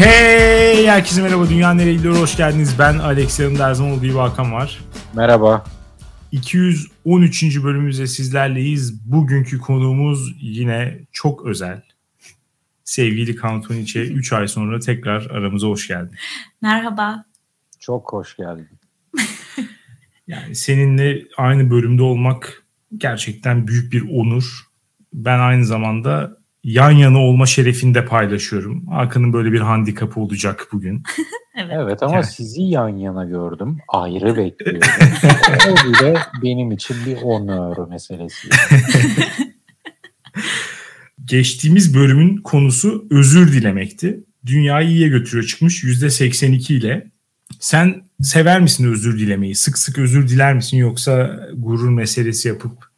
Hey herkese merhaba Dünya Nereye Gidiyor hoş geldiniz. Ben Alex yanımda her zaman olduğu gibi Hakan var. Merhaba. 213. bölümümüzde sizlerleyiz. Bugünkü konuğumuz yine çok özel. Sevgili Kantoniçe 3 ay sonra tekrar aramıza hoş geldin. Merhaba. Çok hoş geldin. Yani seninle aynı bölümde olmak gerçekten büyük bir onur. Ben aynı zamanda yan yana olma şerefini de paylaşıyorum. Hakan'ın böyle bir handikapı olacak bugün. evet. evet ama yani. sizi yan yana gördüm. Ayrı bekliyorum. o bile benim için bir onur meselesi. Geçtiğimiz bölümün konusu özür dilemekti. Dünyayı iyiye götürüyor çıkmış %82 ile. Sen sever misin özür dilemeyi? Sık sık özür diler misin yoksa gurur meselesi yapıp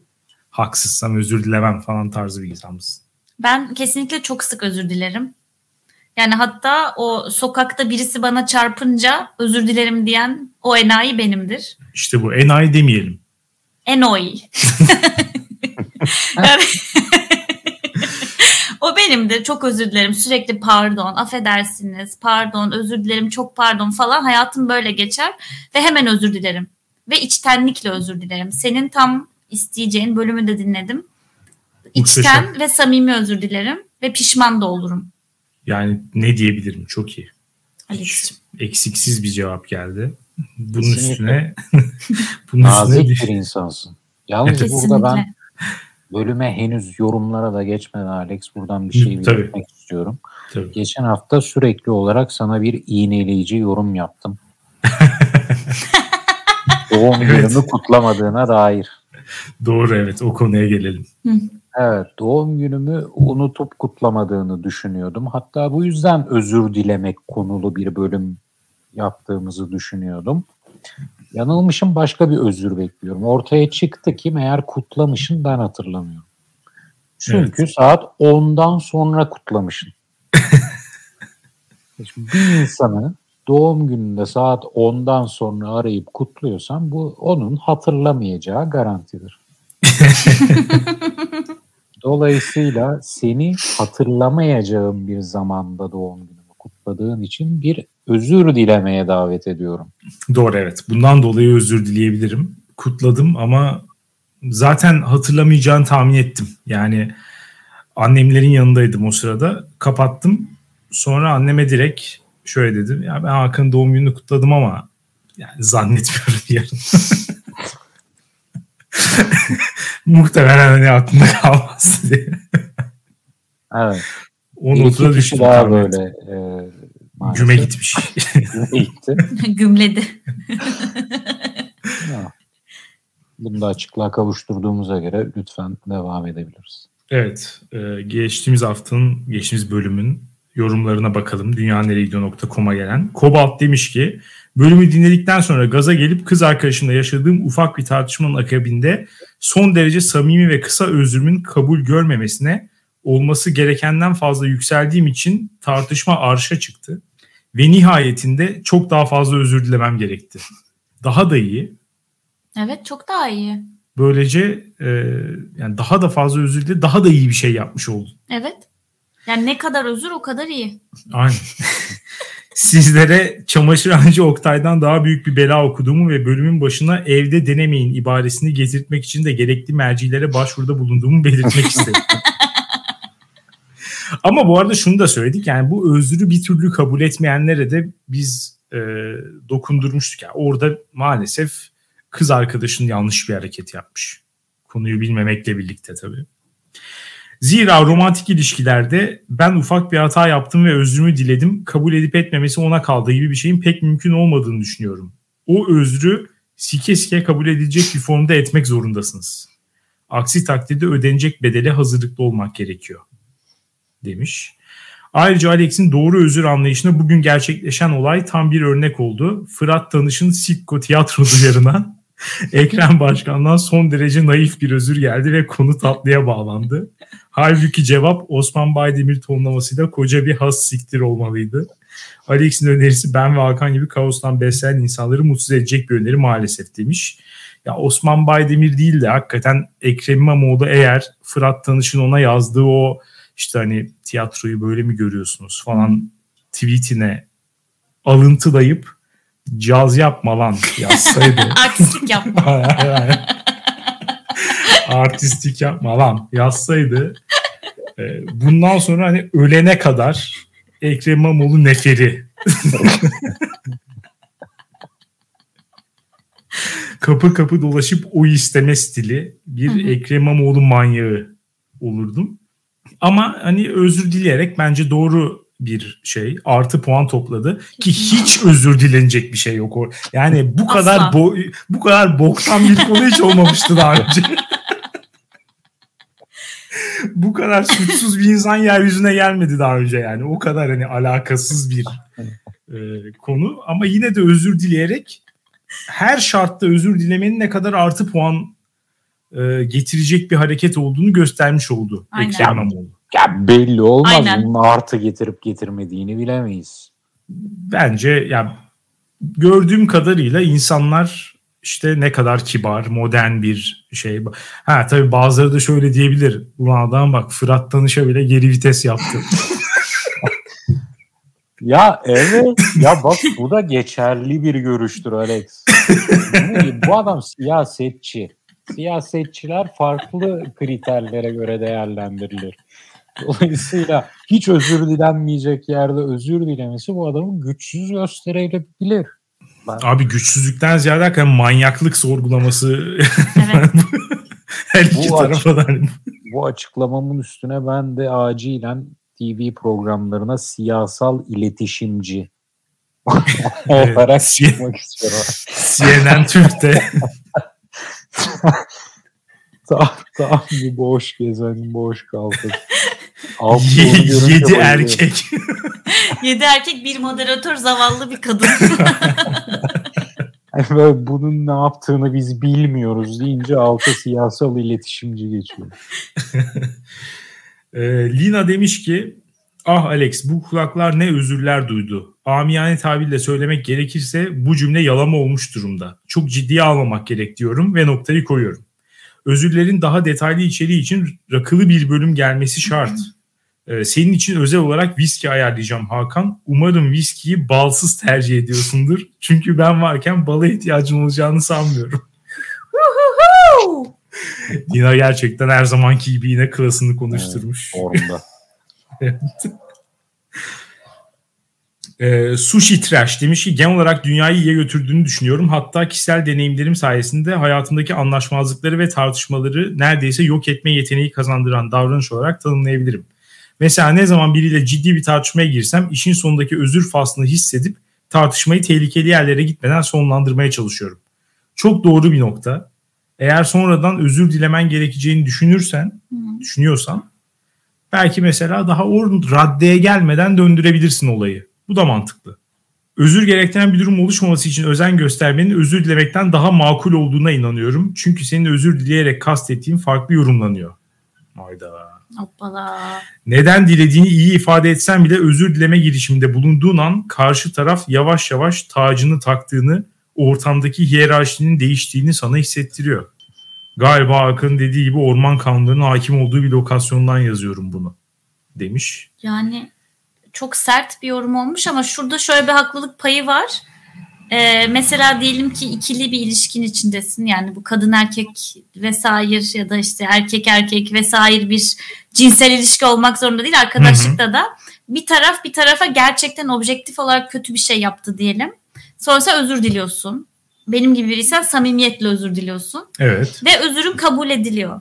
haksızsam özür dilemem falan tarzı bir insan mısın? Ben kesinlikle çok sık özür dilerim. Yani hatta o sokakta birisi bana çarpınca özür dilerim diyen o enayi benimdir. İşte bu enayi demeyelim. Yani, o benimdir. Çok özür dilerim. Sürekli pardon, affedersiniz, pardon, özür dilerim, çok pardon falan. Hayatım böyle geçer ve hemen özür dilerim. Ve içtenlikle özür dilerim. Senin tam isteyeceğin bölümü de dinledim. İçten Muhteşem. ve samimi özür dilerim ve pişman da olurum. Yani ne diyebilirim? Çok iyi. Hiç eksiksiz bir cevap geldi. Bunun Kesinlikle. üstüne bunun Nazik üstüne bir insansın. Yalnız burada ben bölüme henüz yorumlara da geçmeden Alex buradan bir şey belirtmek istiyorum. Tabii. Geçen hafta sürekli olarak sana bir iğneleyici yorum yaptım. Doğum evet. günümü kutlamadığına dair. Doğru evet o konuya gelelim. Hı. Evet, doğum günümü unutup kutlamadığını düşünüyordum. Hatta bu yüzden özür dilemek konulu bir bölüm yaptığımızı düşünüyordum. Yanılmışım başka bir özür bekliyorum. Ortaya çıktı ki meğer kutlamışın ben hatırlamıyorum. Çünkü evet. saat 10'dan sonra kutlamışın. bir insanı doğum gününde saat 10'dan sonra arayıp kutluyorsan bu onun hatırlamayacağı garantidir. Dolayısıyla seni hatırlamayacağım bir zamanda doğum günümü kutladığın için bir özür dilemeye davet ediyorum. Doğru evet. Bundan dolayı özür dileyebilirim. Kutladım ama zaten hatırlamayacağını tahmin ettim. Yani annemlerin yanındaydım o sırada. Kapattım. Sonra anneme direkt şöyle dedim. Ya ben Hakan'ın doğum gününü kutladım ama yani zannetmiyorum yarın. Muhtemelen hani aklımda kalmaz diye. evet. O notuna düştü. daha böyle e, Güme gitmiş. Güme gitti. Gümledi. Bunu da açıklığa kavuşturduğumuza göre lütfen devam edebiliriz. Evet. E, geçtiğimiz haftanın, geçtiğimiz bölümün yorumlarına bakalım. Dünyaneregidiyor.com'a gelen. Kobalt demiş ki Bölümü dinledikten sonra gaza gelip kız arkadaşımla yaşadığım ufak bir tartışmanın akabinde son derece samimi ve kısa özrümün kabul görmemesine olması gerekenden fazla yükseldiğim için tartışma arşa çıktı. Ve nihayetinde çok daha fazla özür dilemem gerekti. Daha da iyi. Evet çok daha iyi. Böylece e, yani daha da fazla özür dile daha da iyi bir şey yapmış oldun. Evet. Yani ne kadar özür o kadar iyi. Aynen. sizlere çamaşırhancı Oktay'dan daha büyük bir bela okuduğumu ve bölümün başına evde denemeyin ibaresini getirtmek için de gerekli mercilere başvuruda bulunduğumu belirtmek istedim. Ama bu arada şunu da söyledik yani bu özrü bir türlü kabul etmeyenlere de biz e, dokundurmuştuk. Yani orada maalesef kız arkadaşın yanlış bir hareket yapmış. Konuyu bilmemekle birlikte tabii. Zira romantik ilişkilerde ben ufak bir hata yaptım ve özrümü diledim. Kabul edip etmemesi ona kaldığı gibi bir şeyin pek mümkün olmadığını düşünüyorum. O özrü sike sike kabul edilecek bir formda etmek zorundasınız. Aksi takdirde ödenecek bedele hazırlıklı olmak gerekiyor demiş. Ayrıca Alex'in doğru özür anlayışına bugün gerçekleşen olay tam bir örnek oldu. Fırat Tanış'ın Sitko tiyatro duyarına Ekrem Başkan'dan son derece naif bir özür geldi ve konu tatlıya bağlandı. Halbuki cevap Osman Baydemir tonlamasıyla koca bir has siktir olmalıydı. Alex'in önerisi ben ve Hakan gibi kaostan beslenen insanları mutsuz edecek bir öneri maalesef demiş. Ya Osman Baydemir değil de hakikaten Ekrem İmamoğlu eğer Fırat Tanış'ın ona yazdığı o işte hani tiyatroyu böyle mi görüyorsunuz falan tweetine alıntılayıp caz yapma lan yazsaydı. Artistlik yapma. Artistlik yapma lan yazsaydı. E, bundan sonra hani ölene kadar Ekrem İmamoğlu neferi. kapı kapı dolaşıp o isteme stili bir hı hı. Ekrem İmamoğlu manyağı olurdum. Ama hani özür dileyerek bence doğru bir şey. Artı puan topladı ki hiç özür dilenecek bir şey yok. Yani bu kadar bo bu kadar boktan bir konu hiç olmamıştı daha önce. bu kadar suçsuz bir insan yeryüzüne gelmedi daha önce yani. O kadar hani alakasız bir e, konu ama yine de özür dileyerek her şartta özür dilemenin ne kadar artı puan e, getirecek bir hareket olduğunu göstermiş oldu Aynen. Ekrem İmamoğlu. Ya belli olmaz. Aynen. Bunun artı getirip getirmediğini bilemeyiz. Bence ya gördüğüm kadarıyla insanlar işte ne kadar kibar, modern bir şey. Ha tabii bazıları da şöyle diyebilir. Ulan adam bak Fırat Tanış'a bile geri vites yaptı. ya evet. Ya bak bu da geçerli bir görüştür Alex. bu adam siyasetçi. Siyasetçiler farklı kriterlere göre değerlendirilir. Dolayısıyla hiç özür dilenmeyecek yerde özür dilemesi bu adamı güçsüz gösterebilir. Ben... Abi güçsüzlükten ziyade hakikaten manyaklık sorgulaması evet. her iki bu tarafa da. bu açıklamamın üstüne ben de acilen TV programlarına siyasal iletişimci olarak çıkmak istiyorum. CNN Türk'te. tam, tam bir boş gezen, boş kalkış. 7 erkek. 7 erkek bir moderatör zavallı bir kadın. yani böyle bunun ne yaptığını biz bilmiyoruz deyince alta siyasal iletişimci geçiyor. e, Lina demiş ki ah Alex bu kulaklar ne özürler duydu. Amiyane tabirle söylemek gerekirse bu cümle yalama olmuş durumda. Çok ciddiye almamak gerek diyorum ve noktayı koyuyorum. Özürlerin daha detaylı içeriği için rakılı bir bölüm gelmesi şart. Ee, senin için özel olarak viski ayarlayacağım Hakan. Umarım viskiyi balsız tercih ediyorsundur. Çünkü ben varken bala ihtiyacın olacağını sanmıyorum. Dina gerçekten her zamanki gibi yine klasını konuşturmuş. Evet, evet. E, sushi Trash demiş ki genel olarak dünyayı iyiye götürdüğünü düşünüyorum. Hatta kişisel deneyimlerim sayesinde hayatımdaki anlaşmazlıkları ve tartışmaları neredeyse yok etme yeteneği kazandıran davranış olarak tanımlayabilirim. Mesela ne zaman biriyle ciddi bir tartışmaya girsem işin sonundaki özür faslını hissedip tartışmayı tehlikeli yerlere gitmeden sonlandırmaya çalışıyorum. Çok doğru bir nokta. Eğer sonradan özür dilemen gerekeceğini düşünürsen, hmm. düşünüyorsan belki mesela daha o raddeye gelmeden döndürebilirsin olayı. Bu da mantıklı. Özür gerektiren bir durum oluşmaması için özen göstermenin özür dilemekten daha makul olduğuna inanıyorum. Çünkü senin özür dileyerek kastettiğin farklı yorumlanıyor. Hayda. Hoppala. Neden dilediğini iyi ifade etsen bile özür dileme girişiminde bulunduğun an karşı taraf yavaş yavaş tacını taktığını, ortamdaki hiyerarşinin değiştiğini sana hissettiriyor. Galiba Akın dediği gibi orman kanunlarının hakim olduğu bir lokasyondan yazıyorum bunu demiş. Yani çok sert bir yorum olmuş ama şurada şöyle bir haklılık payı var. Ee, mesela diyelim ki ikili bir ilişkin içindesin yani bu kadın erkek vesaire ya da işte erkek erkek vesaire bir cinsel ilişki olmak zorunda değil arkadaşlıkta da bir taraf bir tarafa gerçekten objektif olarak kötü bir şey yaptı diyelim. Sonrasında özür diliyorsun. Benim gibi biriysen samimiyetle özür diliyorsun. Evet. Ve özürün kabul ediliyor.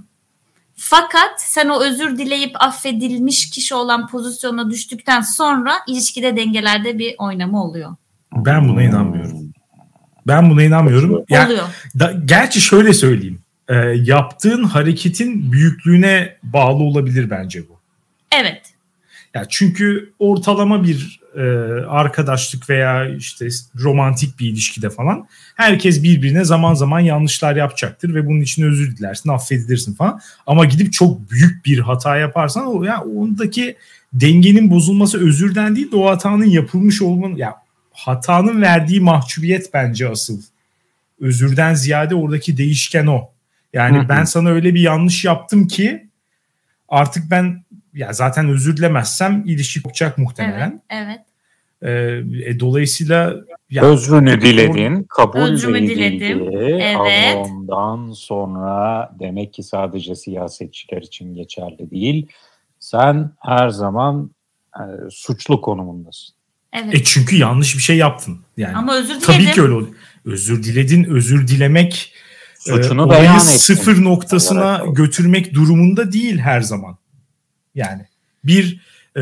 Fakat sen o özür dileyip affedilmiş kişi olan pozisyona düştükten sonra ilişkide dengelerde bir oynama oluyor. Ben buna inanmıyorum. Ben buna inanmıyorum. Yani, oluyor. Da, gerçi şöyle söyleyeyim. E, yaptığın hareketin büyüklüğüne bağlı olabilir bence bu. Evet. Ya çünkü ortalama bir e, arkadaşlık veya işte romantik bir ilişkide falan herkes birbirine zaman zaman yanlışlar yapacaktır ve bunun için özür dilersin, affedilirsin falan. Ama gidip çok büyük bir hata yaparsan o ya ondaki dengenin bozulması özürden değil de o hatanın yapılmış olmanın ya hatanın verdiği mahcubiyet bence asıl. Özürden ziyade oradaki değişken o. Yani Hı-hı. ben sana öyle bir yanlış yaptım ki artık ben ya zaten özür dilemezsem ilişki kopacak muhtemelen. Evet, evet. E, e, dolayısıyla ya, özrünü diledin, kabul Özrümü diledim. Evet. Ama ondan sonra demek ki sadece siyasetçiler için geçerli değil. Sen her zaman e, suçlu konumundasın. Evet. E çünkü yanlış bir şey yaptın. Yani Ama özür diledim. Tabii ki öyle oluyor. Özür diledin, özür dilemek Suçunu e, sıfır noktasına götürmek durumunda değil her zaman. Yani bir e,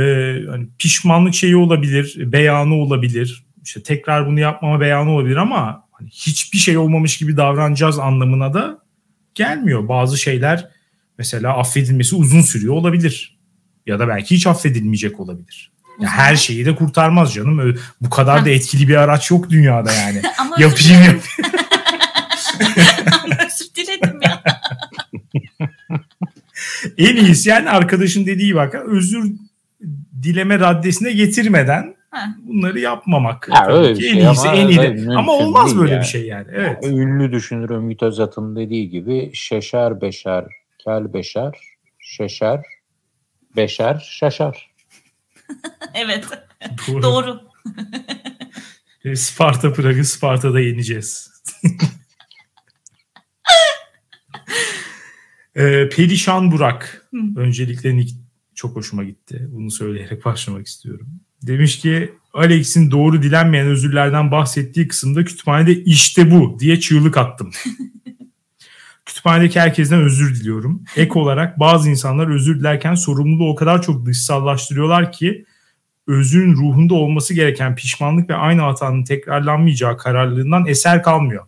hani pişmanlık şeyi olabilir, beyanı olabilir. İşte tekrar bunu yapmama beyanı olabilir ama hani hiçbir şey olmamış gibi davranacağız anlamına da gelmiyor. Bazı şeyler mesela affedilmesi uzun sürüyor olabilir. Ya da belki hiç affedilmeyecek olabilir. Ya her şeyi de kurtarmaz canım. Bu kadar da etkili bir araç yok dünyada yani. Ama Yapayım yapayım. özür diledim ya. en iyisi yani arkadaşın dediği bak özür dileme raddesine getirmeden ha. bunları yapmamak. Ya öyle bir şey en iyisi ama, en iyi. Ama olmaz böyle yani. bir şey yani. Evet. Yani ünlü düşünür Ümit Özat'ın dediği gibi şeşer beşer, kel beşer, şeşer, beşer, şaşar. evet. Doğru. Doğru. Sparta Prag'ı Sparta'da yeneceğiz. ee, Perişan Burak. Hı. Öncelikle Nick çok hoşuma gitti. Bunu söyleyerek başlamak istiyorum. Demiş ki Alex'in doğru dilenmeyen özürlerden bahsettiği kısımda kütüphanede işte bu diye çığlık attım. Kütüphanedeki herkesten özür diliyorum. Ek olarak bazı insanlar özür dilerken sorumluluğu o kadar çok dışsallaştırıyorlar ki özrün ruhunda olması gereken pişmanlık ve aynı hatanın tekrarlanmayacağı kararlılığından eser kalmıyor.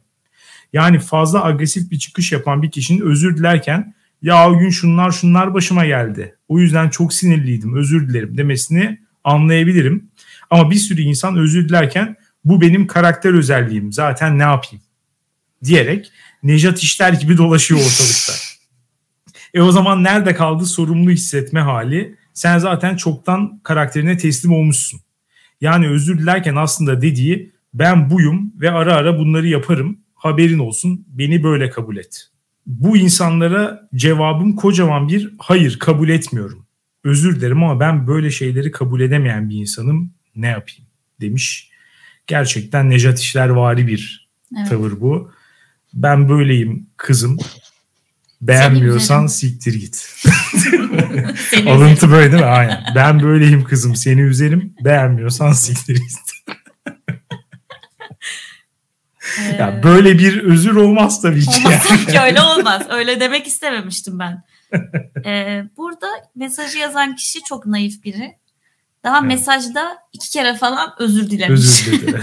Yani fazla agresif bir çıkış yapan bir kişinin özür dilerken ya o gün şunlar şunlar başıma geldi. O yüzden çok sinirliydim özür dilerim demesini anlayabilirim. Ama bir sürü insan özür dilerken bu benim karakter özelliğim zaten ne yapayım diyerek Nejat İşler gibi dolaşıyor ortalıkta. e o zaman nerede kaldı sorumlu hissetme hali? Sen zaten çoktan karakterine teslim olmuşsun. Yani özür dilerken aslında dediği ben buyum ve ara ara bunları yaparım. Haberin olsun beni böyle kabul et. Bu insanlara cevabım kocaman bir hayır kabul etmiyorum. Özür dilerim ama ben böyle şeyleri kabul edemeyen bir insanım. Ne yapayım demiş. Gerçekten Nejat İşler vari bir evet. tavır bu. Ben böyleyim kızım. Beğenmiyorsan siktir git. Alıntı böyle değil mi? Aynen. Ben böyleyim kızım seni üzerim. Beğenmiyorsan siktir git. ya böyle bir özür olmaz tabii ki. Olmaz tabii ki öyle olmaz. Öyle demek istememiştim ben. Ee, burada mesajı yazan kişi çok naif biri. Daha evet. mesajda iki kere falan özür dilemiş. Özür dilerim.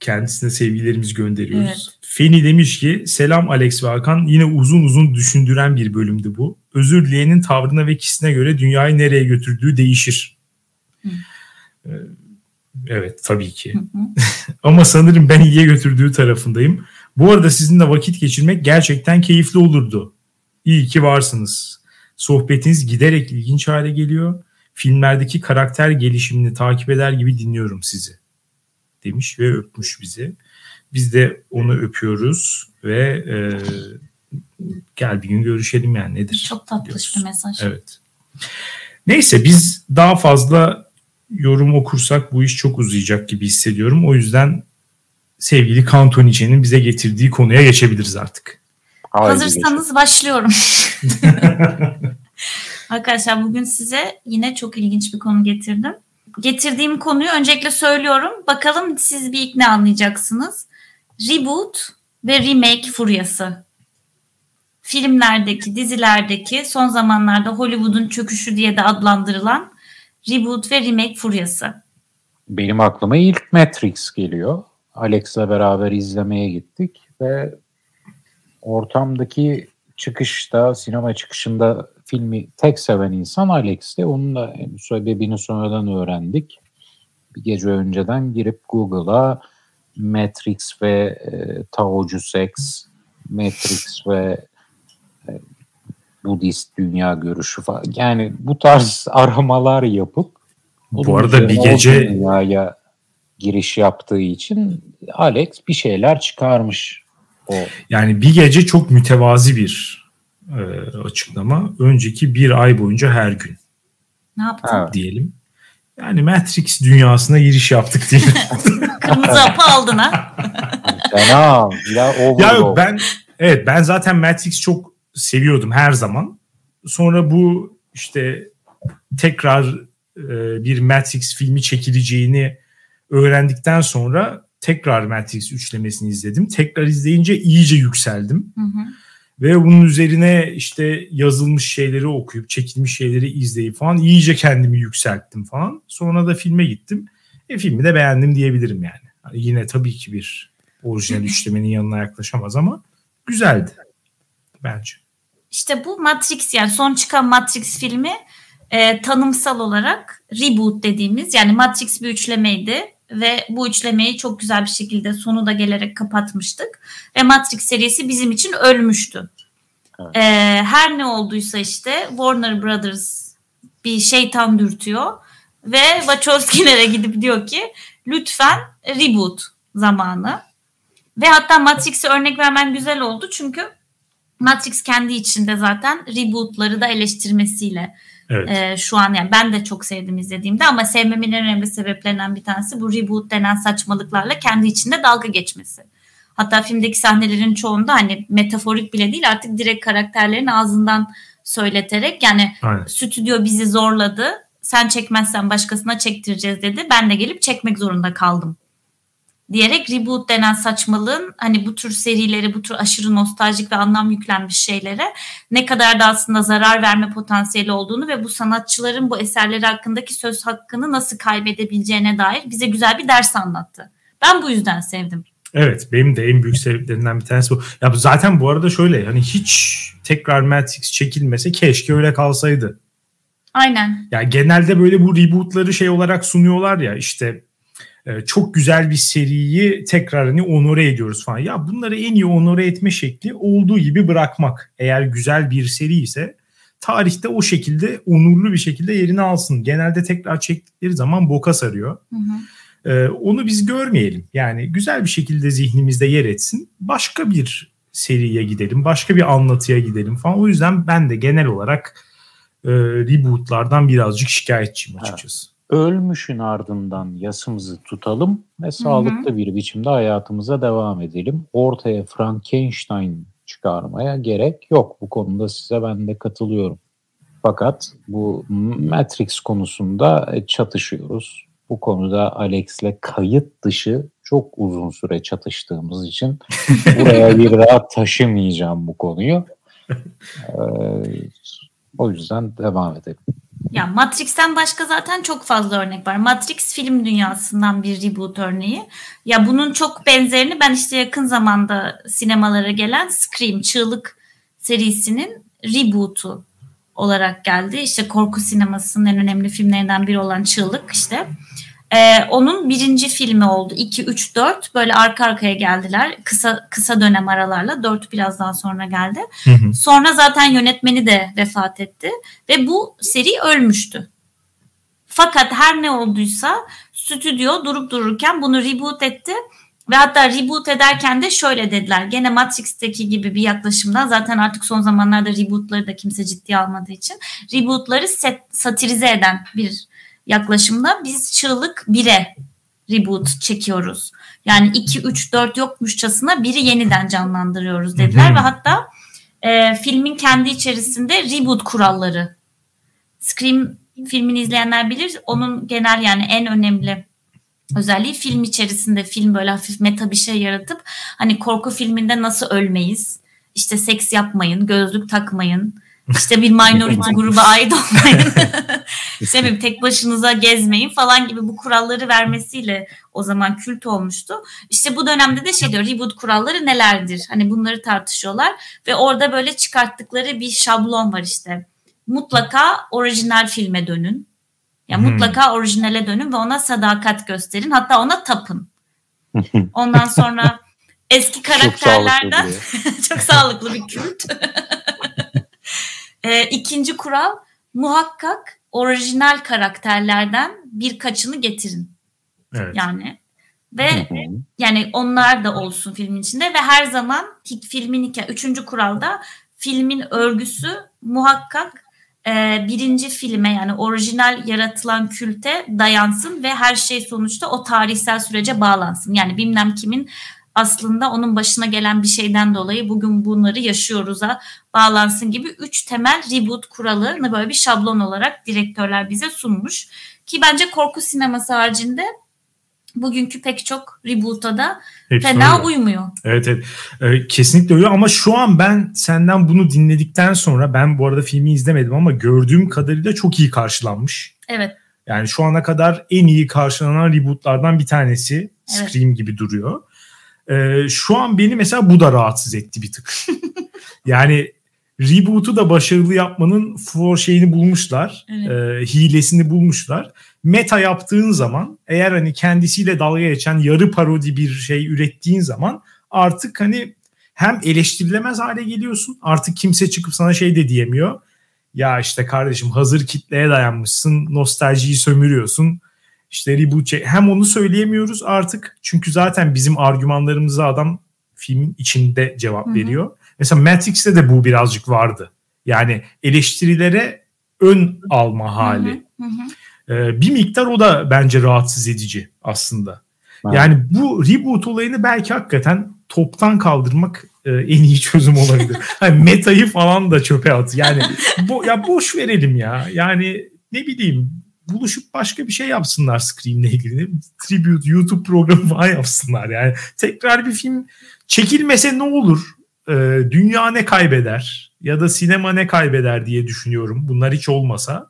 Kendisine sevgilerimizi gönderiyoruz. Evet. Feni demiş ki selam Alex ve Hakan yine uzun uzun düşündüren bir bölümdü bu. Özür dileyenin tavrına ve kişisine göre dünyayı nereye götürdüğü değişir. Hı. Ee, evet tabii ki. Ama sanırım ben iyiye götürdüğü tarafındayım. Bu arada sizinle vakit geçirmek gerçekten keyifli olurdu. İyi ki varsınız. Sohbetiniz giderek ilginç hale geliyor. Filmlerdeki karakter gelişimini takip eder gibi dinliyorum sizi. Demiş ve öpmüş bizi. Biz de onu öpüyoruz ve e, gel bir gün görüşelim yani nedir? Çok tatlış bir mesaj. Evet. Neyse biz daha fazla yorum okursak bu iş çok uzayacak gibi hissediyorum. O yüzden sevgili Cantonice'nin bize getirdiği konuya geçebiliriz artık. Hazırsanız geçelim. başlıyorum. Arkadaşlar bugün size yine çok ilginç bir konu getirdim. Getirdiğim konuyu öncelikle söylüyorum. Bakalım siz bir ilk ne anlayacaksınız reboot ve remake furyası. Filmlerdeki, dizilerdeki son zamanlarda Hollywood'un çöküşü diye de adlandırılan reboot ve remake furyası. Benim aklıma ilk Matrix geliyor. Alex'le beraber izlemeye gittik ve ortamdaki çıkışta, sinema çıkışında filmi tek seven insan Alex'ti. Onun da sebebini sonradan öğrendik. Bir gece önceden girip Google'a Matrix ve e, Taocu Seks, Matrix ve e, Budist dünya görüşü falan. Yani bu tarz aramalar yapıp bu arada bir gece dünyaya giriş yaptığı için Alex bir şeyler çıkarmış. O. Yani bir gece çok mütevazi bir e, açıklama. Önceki bir ay boyunca her gün. Ne yaptın? Evet. diyelim. Yani Matrix dünyasına giriş yaptık diyelim. Kırmızı hapı aldın ha. Fena. Ya o ya ben evet ben zaten Matrix çok seviyordum her zaman. Sonra bu işte tekrar e, bir Matrix filmi çekileceğini öğrendikten sonra tekrar Matrix üçlemesini izledim. Tekrar izleyince iyice yükseldim. Hı hı. Ve bunun üzerine işte yazılmış şeyleri okuyup çekilmiş şeyleri izleyip falan iyice kendimi yükselttim falan. Sonra da filme gittim. E filmi de beğendim diyebilirim yani. Hani yine tabii ki bir orijinal üçlemenin yanına yaklaşamaz ama güzeldi bence. İşte bu Matrix yani son çıkan Matrix filmi e, tanımsal olarak reboot dediğimiz yani Matrix bir üçlemeydi ve bu üçlemeyi çok güzel bir şekilde sonu da gelerek kapatmıştık ve Matrix serisi bizim için ölmüştü. Evet. E, her ne olduysa işte Warner Brothers bir şeytan dürtüyor ve Wachowski'lere gidip diyor ki lütfen reboot zamanı. Ve hatta Matrix'e örnek vermen güzel oldu çünkü Matrix kendi içinde zaten rebootları da eleştirmesiyle Evet. e, şu an yani ben de çok sevdim izlediğimde ama sevmemin en önemli sebeplerinden bir tanesi bu reboot denen saçmalıklarla kendi içinde dalga geçmesi. Hatta filmdeki sahnelerin çoğunda hani metaforik bile değil artık direkt karakterlerin ağzından söyleterek yani Aynen. stüdyo bizi zorladı. Sen çekmezsen başkasına çektireceğiz dedi. Ben de gelip çekmek zorunda kaldım. Diyerek reboot denen saçmalığın hani bu tür serileri, bu tür aşırı nostaljik ve anlam yüklenmiş şeylere ne kadar da aslında zarar verme potansiyeli olduğunu ve bu sanatçıların bu eserleri hakkındaki söz hakkını nasıl kaybedebileceğine dair bize güzel bir ders anlattı. Ben bu yüzden sevdim. Evet benim de en büyük sebeplerinden bir tanesi bu. Ya zaten bu arada şöyle hani hiç tekrar Matrix çekilmese keşke öyle kalsaydı. Aynen. Ya genelde böyle bu rebootları şey olarak sunuyorlar ya işte çok güzel bir seriyi tekrar hani onore ediyoruz falan. Ya bunları en iyi onore etme şekli olduğu gibi bırakmak. Eğer güzel bir seri ise tarihte o şekilde onurlu bir şekilde yerini alsın. Genelde tekrar çektikleri zaman boka sarıyor. Hı hı. Ee, onu biz görmeyelim. Yani güzel bir şekilde zihnimizde yer etsin. Başka bir seriye gidelim. Başka bir anlatıya gidelim falan. O yüzden ben de genel olarak e, rebootlardan birazcık şikayetçiyim açıkçası. Ölmüşün ardından yasımızı tutalım ve sağlıklı bir biçimde hayatımıza devam edelim. Ortaya Frankenstein çıkarmaya gerek yok. Bu konuda size ben de katılıyorum. Fakat bu Matrix konusunda e, çatışıyoruz. Bu konuda Alex'le kayıt dışı çok uzun süre çatıştığımız için buraya bir daha taşımayacağım bu konuyu. Ee, o yüzden devam edelim. Ya Matrix'ten başka zaten çok fazla örnek var. Matrix film dünyasından bir reboot örneği. Ya bunun çok benzerini ben işte yakın zamanda sinemalara gelen Scream Çığlık serisinin rebootu olarak geldi. İşte korku sinemasının en önemli filmlerinden biri olan Çığlık işte. Ee, onun birinci filmi oldu. 2, 3, 4 böyle arka arkaya geldiler. Kısa kısa dönem aralarla. 4 biraz daha sonra geldi. Hı hı. Sonra zaten yönetmeni de vefat etti ve bu seri ölmüştü. Fakat her ne olduysa stüdyo durup dururken bunu reboot etti ve hatta reboot ederken de şöyle dediler. Gene Matrix'teki gibi bir yaklaşımdan zaten artık son zamanlarda rebootları da kimse ciddiye almadığı için rebootları set, satirize eden bir yaklaşımda biz çığlık 1'e reboot çekiyoruz. Yani 2, 3, 4 yokmuşçasına biri yeniden canlandırıyoruz dediler ve hatta e, filmin kendi içerisinde reboot kuralları. Scream filmini izleyenler bilir. Onun genel yani en önemli özelliği film içerisinde film böyle hafif meta bir şey yaratıp hani korku filminde nasıl ölmeyiz? İşte seks yapmayın, gözlük takmayın. İşte bir minority gruba ait olmayın. bileyim, tek başınıza gezmeyin falan gibi bu kuralları vermesiyle o zaman kült olmuştu. İşte bu dönemde de şey diyor reboot kuralları nelerdir? Hani bunları tartışıyorlar ve orada böyle çıkarttıkları bir şablon var işte. Mutlaka orijinal filme dönün. Ya Hmm. mutlaka orijinale dönün ve ona sadakat gösterin. Hatta ona tapın. Ondan sonra eski Çok sağlıklı karakterlerden çok sağlıklı bir kült. E, ikinci kural muhakkak orijinal karakterlerden birkaçını getirin. Evet. Yani ve Hı hı. yani onlar da olsun filmin içinde ve her zaman filmin hikaye üçüncü kuralda filmin örgüsü muhakkak e, birinci filme yani orijinal yaratılan külte dayansın ve her şey sonuçta o tarihsel sürece bağlansın. Yani bilmem kimin aslında onun başına gelen bir şeyden dolayı bugün bunları yaşıyoruz'a bağlansın gibi üç temel reboot kuralını böyle bir şablon olarak direktörler bize sunmuş. Ki bence korku sineması haricinde bugünkü pek çok reboot'a da Hepsi fena öyle. uymuyor. Evet evet ee, kesinlikle öyle ama şu an ben senden bunu dinledikten sonra ben bu arada filmi izlemedim ama gördüğüm kadarıyla çok iyi karşılanmış. Evet. Yani şu ana kadar en iyi karşılanan rebootlardan bir tanesi evet. Scream gibi duruyor. Ee, şu an beni mesela bu da rahatsız etti bir tık. yani reboot'u da başarılı yapmanın for şeyini bulmuşlar. Evet. E, hilesini bulmuşlar. Meta yaptığın zaman eğer hani kendisiyle dalga geçen yarı parodi bir şey ürettiğin zaman artık hani hem eleştirilemez hale geliyorsun. Artık kimse çıkıp sana şey de diyemiyor. Ya işte kardeşim hazır kitleye dayanmışsın. Nostaljiyi sömürüyorsun. İşte reboot hem onu söyleyemiyoruz artık. Çünkü zaten bizim argümanlarımıza adam filmin içinde cevap Hı-hı. veriyor. Mesela Matrix'te de bu birazcık vardı. Yani eleştirilere ön alma hali. Hı hı. Ee, bir miktar o da bence rahatsız edici aslında. Evet. Yani bu reboot olayını belki hakikaten toptan kaldırmak e, en iyi çözüm olabilir. hani metayı falan da çöpe at. Yani bu ya boş verelim ya. Yani ne bileyim buluşup başka bir şey yapsınlar Scream'le ilgili. Tribute YouTube programı falan yapsınlar yani. Tekrar bir film çekilmese ne olur? e, dünya ne kaybeder ya da sinema ne kaybeder diye düşünüyorum. Bunlar hiç olmasa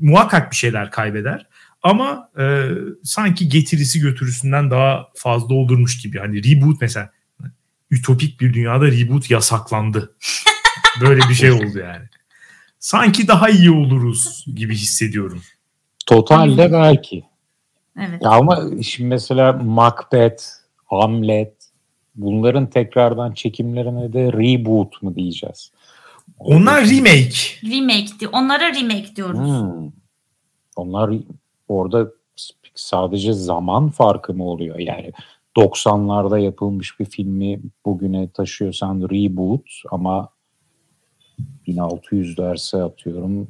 muhakkak bir şeyler kaybeder. Ama e, sanki getirisi götürüsünden daha fazla olurmuş gibi. Hani reboot mesela ütopik bir dünyada reboot yasaklandı. Böyle bir şey oldu yani. Sanki daha iyi oluruz gibi hissediyorum. Totalde belki. Evet. Ya ama şimdi mesela Macbeth, Hamlet, Bunların tekrardan çekimlerine de reboot mu diyeceğiz? Onlar remake. Remake diyor. Onlara remake diyoruz. Hmm. Onlar orada sadece zaman farkı mı oluyor? Yani 90'larda yapılmış bir filmi bugüne taşıyorsan reboot ama 1600 derse atıyorum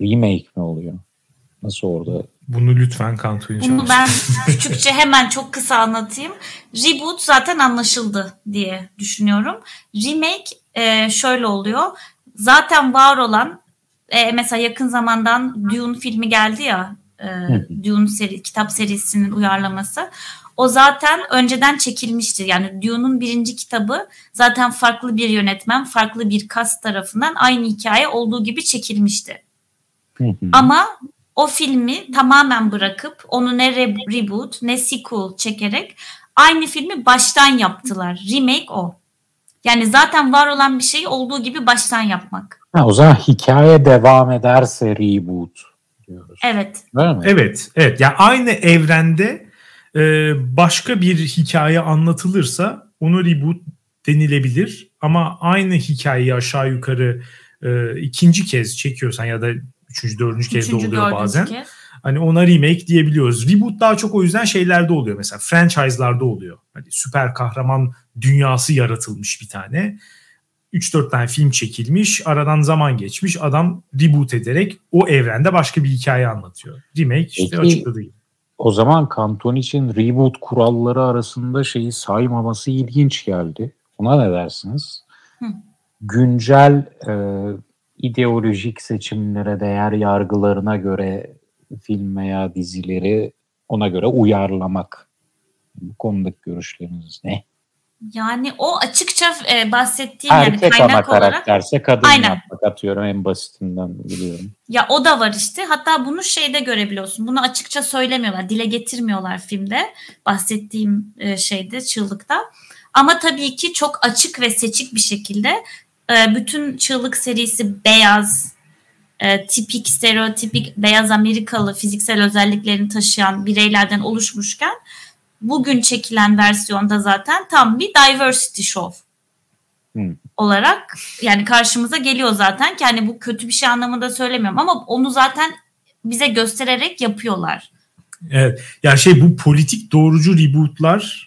remake mi oluyor? Nasıl orada bunu lütfen Kantu'ya Bunu ben küçükçe hemen çok kısa anlatayım. Reboot zaten anlaşıldı diye düşünüyorum. Remake e, şöyle oluyor. Zaten var olan e, mesela yakın zamandan Dune filmi geldi ya. E, Dune seri, kitap serisinin uyarlaması. O zaten önceden çekilmiştir. Yani Dune'un birinci kitabı zaten farklı bir yönetmen, farklı bir kas tarafından aynı hikaye olduğu gibi çekilmişti. Ama o filmi tamamen bırakıp onu ne re- reboot ne sequel çekerek aynı filmi baştan yaptılar. Remake o. Yani zaten var olan bir şeyi olduğu gibi baştan yapmak. Ha, o zaman hikaye devam ederse reboot diyoruz. Evet. Değil mi? Evet, evet. Yani aynı evrende e, başka bir hikaye anlatılırsa onu reboot denilebilir. Ama aynı hikayeyi aşağı yukarı e, ikinci kez çekiyorsan ya da Üçüncü, dördüncü kez de oluyor bazen. Kez. Hani ona remake diyebiliyoruz. Reboot daha çok o yüzden şeylerde oluyor. Mesela franchise'larda oluyor. Hani süper kahraman dünyası yaratılmış bir tane. 3-4 tane film çekilmiş. Aradan zaman geçmiş. Adam reboot ederek o evrende başka bir hikaye anlatıyor. Remake işte Peki, açıkladığı gibi. O zaman Kanton için reboot kuralları arasında şeyi saymaması ilginç geldi. Ona ne dersiniz? Hı. Güncel e, ideolojik seçimlere, değer yargılarına göre film veya dizileri ona göre uyarlamak. Bu konudaki görüşleriniz ne? Yani o açıkça e, bahsettiğim Erkek yani kaynak ana olarak. karakterse kadın Aynen. yapmak atıyorum en basitinden biliyorum. Ya o da var işte. Hatta bunu şeyde görebiliyorsun. Bunu açıkça söylemiyorlar. Dile getirmiyorlar filmde. Bahsettiğim e, şeyde çığlıkta. Ama tabii ki çok açık ve seçik bir şekilde e, bütün Çığlık serisi beyaz, e, tipik, stereotipik beyaz Amerikalı fiziksel özelliklerini taşıyan bireylerden oluşmuşken bugün çekilen versiyonda zaten tam bir diversity show hmm. olarak yani karşımıza geliyor zaten ki hani bu kötü bir şey anlamında söylemiyorum ama onu zaten bize göstererek yapıyorlar. Evet. Ya şey bu politik doğrucu rebootlar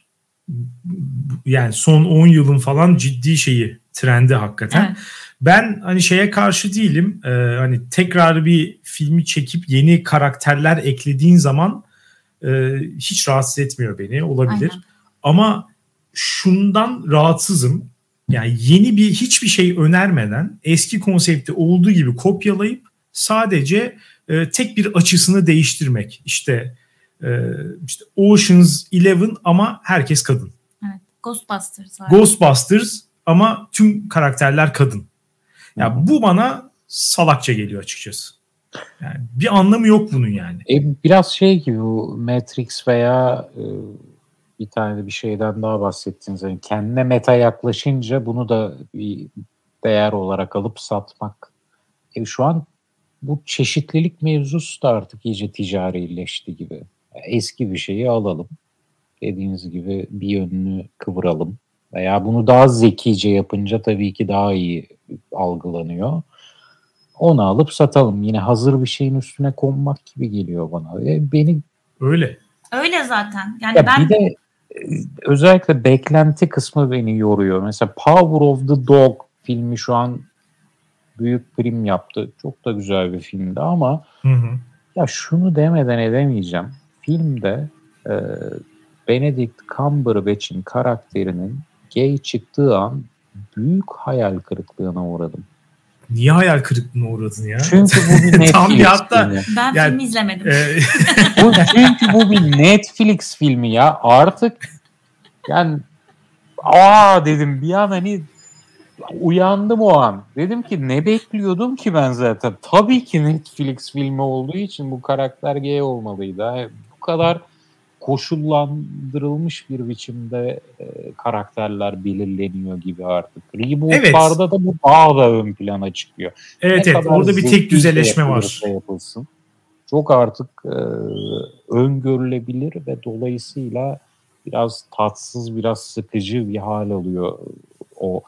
yani son 10 yılın falan ciddi şeyi trendi hakikaten. Evet. Ben hani şeye karşı değilim. Ee, hani tekrar bir filmi çekip yeni karakterler eklediğin zaman e, hiç rahatsız etmiyor beni. Olabilir. Aynen. Ama şundan rahatsızım. Yani yeni bir hiçbir şey önermeden eski konsepti olduğu gibi kopyalayıp sadece e, tek bir açısını değiştirmek. İşte e, işte Ocean's Eleven ama herkes kadın. Evet. Ghostbusters. Var. Ghostbusters ama tüm karakterler kadın. Ya yani bu bana salakça geliyor açıkçası. Yani bir anlamı yok bunun yani. E, biraz şey gibi bu Matrix veya e, bir tane de bir şeyden daha bahsettiniz. Yani kendine meta yaklaşınca bunu da bir değer olarak alıp satmak. E, şu an bu çeşitlilik mevzusu da artık iyice ticarileşti gibi. Eski bir şeyi alalım. Dediğiniz gibi bir yönünü kıvıralım. Veya bunu daha zekice yapınca tabii ki daha iyi algılanıyor. Onu alıp satalım. Yine hazır bir şeyin üstüne konmak gibi geliyor bana. E, beni Öyle. Öyle zaten. Yani ya ben bir de özellikle beklenti kısmı beni yoruyor. Mesela Power of the Dog filmi şu an büyük prim yaptı. Çok da güzel bir filmdi ama hı hı. ya şunu demeden edemeyeceğim. Filmde e, Benedict Cumberbatch'in karakterinin gay çıktığı an büyük hayal kırıklığına uğradım. Niye hayal kırıklığına uğradın ya? Çünkü bu bir Netflix Tam bir hatta, filmi. Ben yani, filmi izlemedim. E... bu, çünkü bu bir Netflix filmi ya. Artık yani aa dedim bir an hani uyandım o an. Dedim ki ne bekliyordum ki ben zaten. Tabii ki Netflix filmi olduğu için bu karakter gay olmalıydı. Kadar koşullandırılmış bir biçimde e, karakterler belirleniyor gibi artık. Reboot'larda evet. da bu daha da ön plana çıkıyor. Evet ne evet orada bir tek düzeleşme var. Yapılsın. Çok artık e, öngörülebilir ve dolayısıyla biraz tatsız, biraz sıkıcı bir hal alıyor o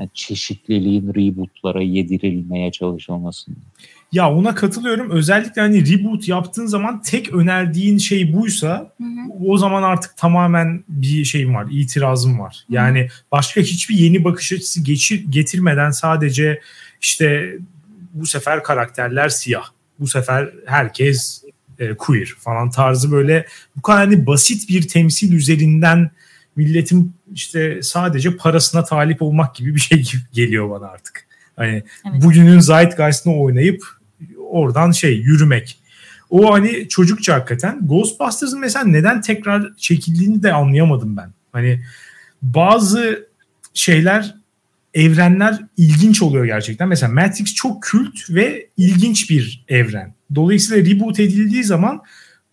yani çeşitliliğin rebootlara yedirilmeye çalışılmasında. Ya ona katılıyorum. Özellikle hani reboot yaptığın zaman tek önerdiğin şey buysa hı hı. o zaman artık tamamen bir şeyim var, itirazım var. Hı. Yani başka hiçbir yeni bakış açısı geçir, getirmeden sadece işte bu sefer karakterler siyah. Bu sefer herkes e, queer falan tarzı böyle bu kadar hani basit bir temsil üzerinden milletin işte sadece parasına talip olmak gibi bir şey geliyor bana artık. Hani evet. bugünün zeitgeist'ını oynayıp oradan şey yürümek. O hani çocukça hakikaten. Ghostbusters'ın mesela neden tekrar çekildiğini de anlayamadım ben. Hani bazı şeyler evrenler ilginç oluyor gerçekten. Mesela Matrix çok kült ve ilginç bir evren. Dolayısıyla reboot edildiği zaman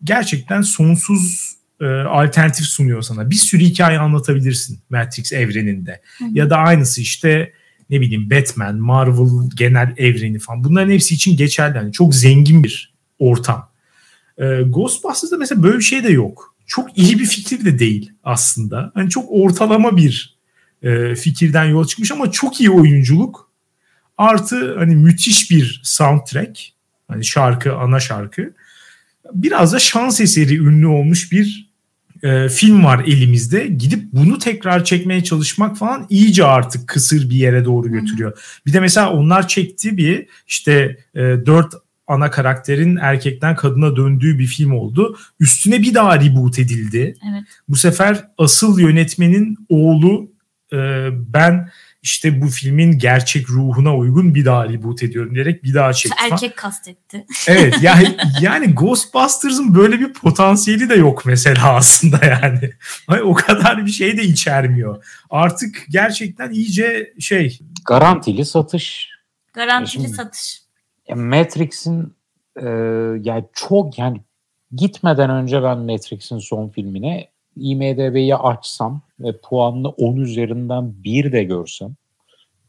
gerçekten sonsuz e, alternatif sunuyor sana. Bir sürü hikaye anlatabilirsin Matrix evreninde. Hı. Ya da aynısı işte ne bileyim Batman, Marvel genel evreni falan. Bunların hepsi için geçerli. Yani çok zengin bir ortam. E, Ghostbusters'da mesela böyle bir şey de yok. Çok iyi bir fikir de değil aslında. Hani çok ortalama bir e, fikirden yola çıkmış ama çok iyi oyunculuk. Artı hani müthiş bir soundtrack. Hani şarkı, ana şarkı. Biraz da şans eseri ünlü olmuş bir e, film var elimizde. Gidip bunu tekrar çekmeye çalışmak falan iyice artık kısır bir yere doğru götürüyor. Bir de mesela onlar çekti bir işte e, dört ana karakterin erkekten kadına döndüğü bir film oldu. Üstüne bir daha reboot edildi. Evet. Bu sefer asıl yönetmenin oğlu e, ben işte bu filmin gerçek ruhuna uygun bir daha reboot ediyorum diyerek bir daha çekti. Erkek kastetti. Evet yani, yani Ghostbusters'ın böyle bir potansiyeli de yok mesela aslında yani. o kadar bir şey de içermiyor. Artık gerçekten iyice şey. Garantili satış. Garantili Şimdi, satış. Matrix'in e, yani çok yani gitmeden önce ben Matrix'in son filmine IMDB'yi açsam ve puanını 10 üzerinden 1 de görsem,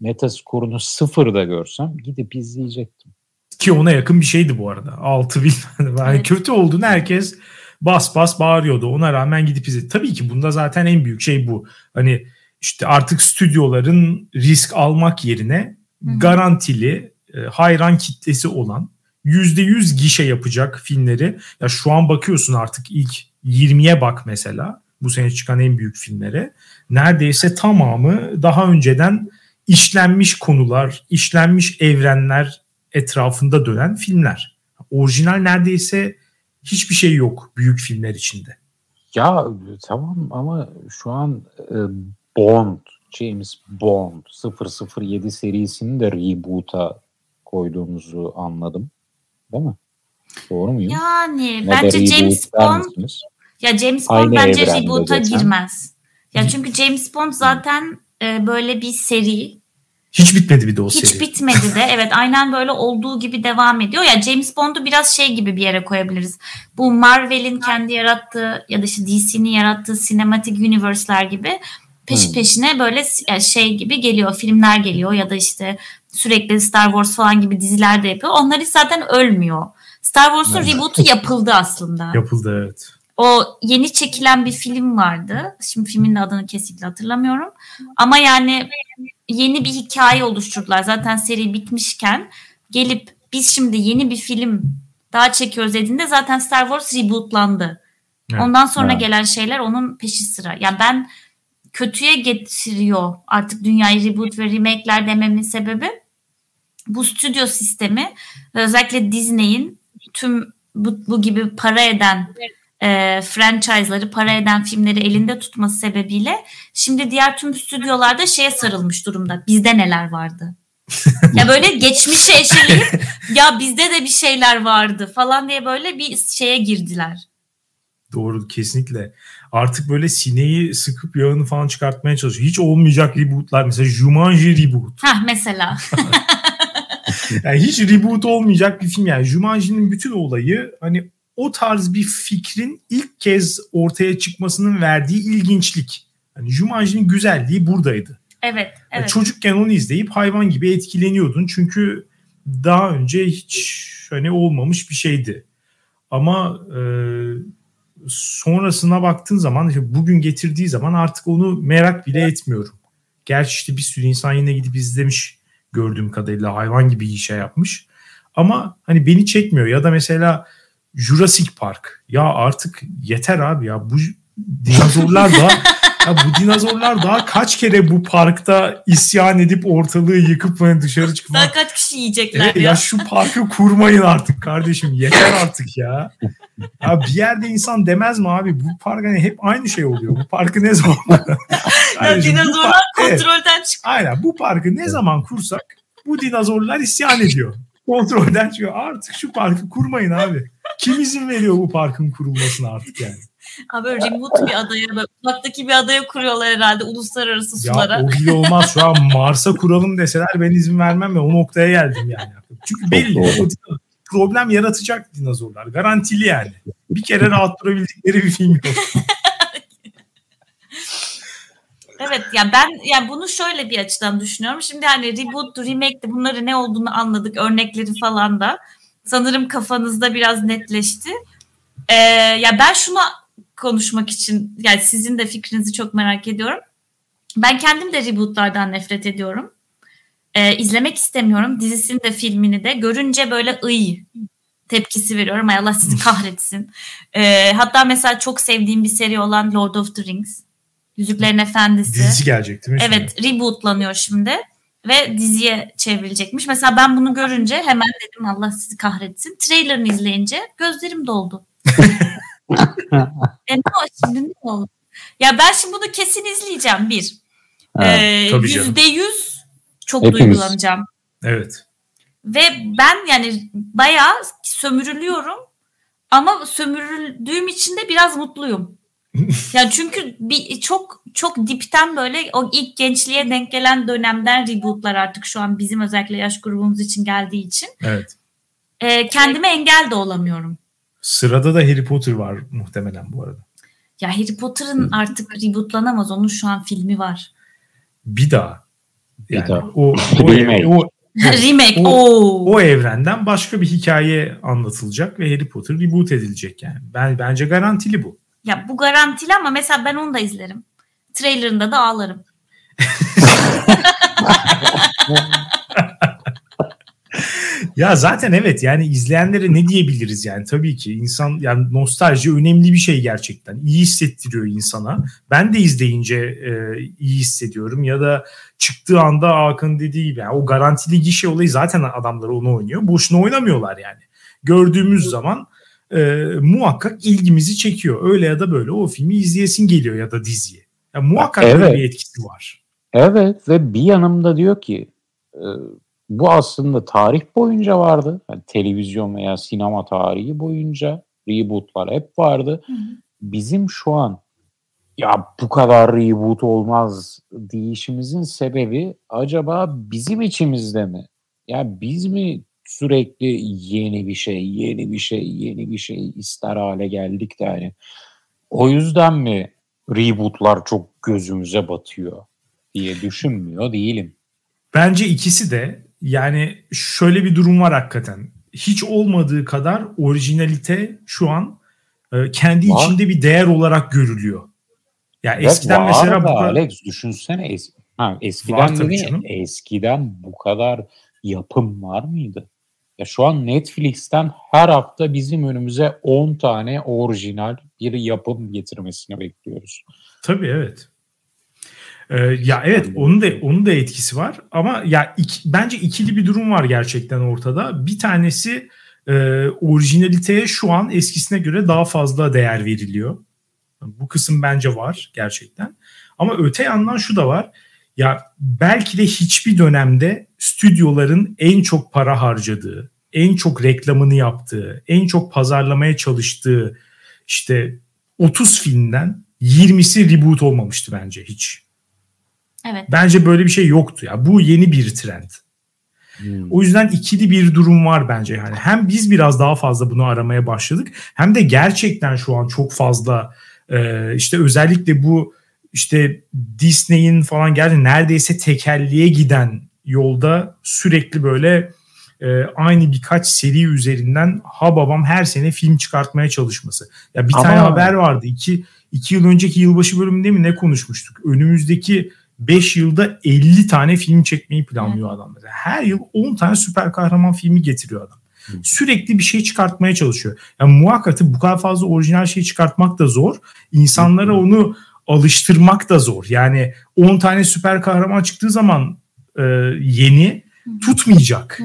metaskorunu 0 da görsem gidip izleyecektim. Ki ona yakın bir şeydi bu arada. 6 bin. Yani evet. kötü olduğunu herkes bas bas bağırıyordu. Ona rağmen gidip izledi. Tabii ki bunda zaten en büyük şey bu. Hani işte artık stüdyoların risk almak yerine Hı-hı. garantili e, hayran kitlesi olan %100 gişe yapacak filmleri. Ya şu an bakıyorsun artık ilk 20'ye bak mesela bu sene çıkan en büyük filmlere. Neredeyse tamamı daha önceden işlenmiş konular, işlenmiş evrenler etrafında dönen filmler. Orijinal neredeyse hiçbir şey yok büyük filmler içinde. Ya tamam ama şu an e, Bond, James Bond 007 serisini de reboot'a koyduğumuzu anladım. Değil mi? Doğru muyum? Yani ne bence James Bond ya James Bond Aynı bence reboot'a girmez. Ya çünkü James Bond zaten e, böyle bir seri. Hiç bitmedi bir de o Hiç seri. Hiç bitmedi de evet aynen böyle olduğu gibi devam ediyor. Ya James Bond'u biraz şey gibi bir yere koyabiliriz. Bu Marvel'in kendi yarattığı ya da işte DC'nin yarattığı sinematik universe'ler gibi peş hmm. peşine böyle şey gibi geliyor. Filmler geliyor ya da işte sürekli Star Wars falan gibi diziler de yapıyor. Onlar hiç zaten ölmüyor. Star Wars'un reboot'u yapıldı aslında. Yapıldı evet. O yeni çekilen bir film vardı. Şimdi filmin adını kesinlikle hatırlamıyorum. Ama yani yeni bir hikaye oluşturdular. Zaten seri bitmişken gelip biz şimdi yeni bir film daha çekiyoruz dediğinde zaten Star Wars rebootlandı. Evet. Ondan sonra evet. gelen şeyler onun peşi sıra. Yani ben kötüye getiriyor artık dünyayı reboot ve remake'ler dememin sebebi bu stüdyo sistemi özellikle Disney'in tüm bu, bu gibi para eden e, franchise'ları, para eden filmleri elinde tutması sebebiyle şimdi diğer tüm stüdyolarda şeye sarılmış durumda. Bizde neler vardı? ya böyle geçmişe eşeleyip ya bizde de bir şeyler vardı falan diye böyle bir şeye girdiler. Doğru kesinlikle. Artık böyle sineği sıkıp yağını falan çıkartmaya çalışıyor. Hiç olmayacak rebootlar mesela Jumanji reboot. Hah mesela. yani hiç reboot olmayacak bir film yani. Jumanji'nin bütün olayı hani o tarz bir fikrin ilk kez ortaya çıkmasının verdiği ilginçlik. Hani Jumanji'nin güzelliği buradaydı. Evet, evet. Yani çocukken onu izleyip hayvan gibi etkileniyordun. Çünkü daha önce hiç hani olmamış bir şeydi. Ama e, sonrasına baktığın zaman işte bugün getirdiği zaman artık onu merak bile etmiyorum. Gerçi işte bir sürü insan yine gidip izlemiş gördüğüm kadarıyla hayvan gibi iyi şey yapmış. Ama hani beni çekmiyor ya da mesela Jurassic Park. Ya artık yeter abi ya bu dinozorlar da ya bu dinozorlar daha kaç kere bu parkta isyan edip ortalığı yıkıp hani dışarı çıkıp daha kaç kişi yiyecekler evet, ya. ya şu parkı kurmayın artık kardeşim yeter artık ya. Ya bir yerde insan demez mi abi bu park hani hep aynı şey oluyor. Bu parkı ne zaman ya dinozorlar par- kontrolden evet, çıkıyor. Aynen bu parkı ne zaman kursak bu dinozorlar isyan ediyor. Kontrolden çıkıyor. Artık şu parkı kurmayın abi. Kim izin veriyor bu parkın kurulmasına artık yani? Abi böyle remote bir adaya, uzaktaki bir adaya kuruyorlar herhalde uluslararası sulara. Ya o bile olmaz. Şu an Mars'a kuralım deseler ben izin vermem ve o noktaya geldim yani. Çünkü belli. Problem yaratacak dinozorlar. Garantili yani. Bir kere rahat durabildikleri bir film yok. Evet ya ben yani bunu şöyle bir açıdan düşünüyorum. Şimdi hani reboot, remake de bunları ne olduğunu anladık. Örnekleri falan da sanırım kafanızda biraz netleşti. Ee, ya ben şuna konuşmak için yani sizin de fikrinizi çok merak ediyorum. Ben kendim de rebootlardan nefret ediyorum. Ee, izlemek istemiyorum. Dizisini de filmini de görünce böyle ıy tepkisi veriyorum. Ay Allah sizi kahretsin. Ee, hatta mesela çok sevdiğim bir seri olan Lord of the Rings. Yüzüklerin Efendisi. Dizisi gelecek değil mi? Evet şimdi? rebootlanıyor şimdi ve diziye çevrilecekmiş. Mesela ben bunu görünce hemen dedim Allah sizi kahretsin. Trailerını izleyince gözlerim doldu. e ne şimdi ne oldu? Ya ben şimdi bunu kesin izleyeceğim bir. Ee, yüzde yüz çok Hepimiz. duygulanacağım. Evet. Ve ben yani bayağı sömürülüyorum ama sömürüldüğüm için de biraz mutluyum. yani çünkü bir çok çok dipten böyle o ilk gençliğe denk gelen dönemden rebootlar artık şu an bizim özellikle yaş grubumuz için geldiği için. Evet. E, kendime engel de olamıyorum. Sırada da Harry Potter var muhtemelen bu arada. Ya Harry Potter'ın artık rebootlanamaz. Onun şu an filmi var. Bir daha. Yani bir daha. O, o, remake. O, remake. O, o, o evrenden başka bir hikaye anlatılacak ve Harry Potter reboot edilecek yani. Ben bence garantili bu. Ya bu garantili ama mesela ben onu da izlerim. Trailerında da ağlarım. Ya zaten evet yani izleyenlere ne diyebiliriz yani tabii ki insan yani nostalji önemli bir şey gerçekten. İyi hissettiriyor insana. Ben de izleyince e, iyi hissediyorum ya da çıktığı anda Hakan dediği gibi yani o garantili gişe olayı zaten adamlar onu oynuyor. Boşuna oynamıyorlar yani. Gördüğümüz zaman e, muhakkak ilgimizi çekiyor. Öyle ya da böyle o filmi izleyesin geliyor ya da diziyi. Yani muhakkak evet. böyle bir etkisi var. Evet ve bir yanımda diyor ki e, bu aslında tarih boyunca vardı. Yani televizyon veya sinema tarihi boyunca rebootlar hep vardı. Hı hı. Bizim şu an ya bu kadar reboot olmaz deyişimizin sebebi acaba bizim içimizde mi? Ya biz mi sürekli yeni bir şey, yeni bir şey, yeni bir şey ister hale geldik de yani. O yüzden mi rebootlar çok gözümüze batıyor diye düşünmüyor değilim. Bence ikisi de yani şöyle bir durum var hakikaten. Hiç olmadığı kadar orijinalite şu an e, kendi var. içinde bir değer olarak görülüyor. Ya yani eskiden mesela bu kadar... Alex düşünsene es... ha, eskiden dedi, eskiden bu kadar yapım var mıydı? Ya şu an Netflix'ten her hafta bizim önümüze 10 tane orijinal bir yapım getirmesini bekliyoruz. Tabii evet. Ee, ya evet onun da onun da etkisi var ama ya iki, bence ikili bir durum var gerçekten ortada. Bir tanesi e, orijinaliteye şu an eskisine göre daha fazla değer veriliyor. Bu kısım bence var gerçekten. Ama öte yandan şu da var. Ya belki de hiçbir dönemde stüdyoların en çok para harcadığı, en çok reklamını yaptığı, en çok pazarlamaya çalıştığı işte 30 filmden 20'si reboot olmamıştı bence hiç. Evet. Bence böyle bir şey yoktu ya. Bu yeni bir trend. Hmm. O yüzden ikili bir durum var bence yani. Hem biz biraz daha fazla bunu aramaya başladık hem de gerçekten şu an çok fazla e, işte özellikle bu işte Disney'in falan geldi neredeyse tekelliğe giden yolda sürekli böyle e, aynı birkaç seri üzerinden ha babam her sene film çıkartmaya çalışması. Ya bir Ama... tane haber vardı. iki, iki yıl önceki yılbaşı bölümünde mi ne konuşmuştuk? Önümüzdeki 5 yılda 50 tane film çekmeyi planlıyor adam. Mesela. Her yıl 10 tane süper kahraman filmi getiriyor adam. Sürekli bir şey çıkartmaya çalışıyor. Yani muhakkak bu kadar fazla orijinal şey çıkartmak da zor. İnsanlara onu alıştırmak da zor. Yani 10 tane süper kahraman çıktığı zaman e, yeni tutmayacak.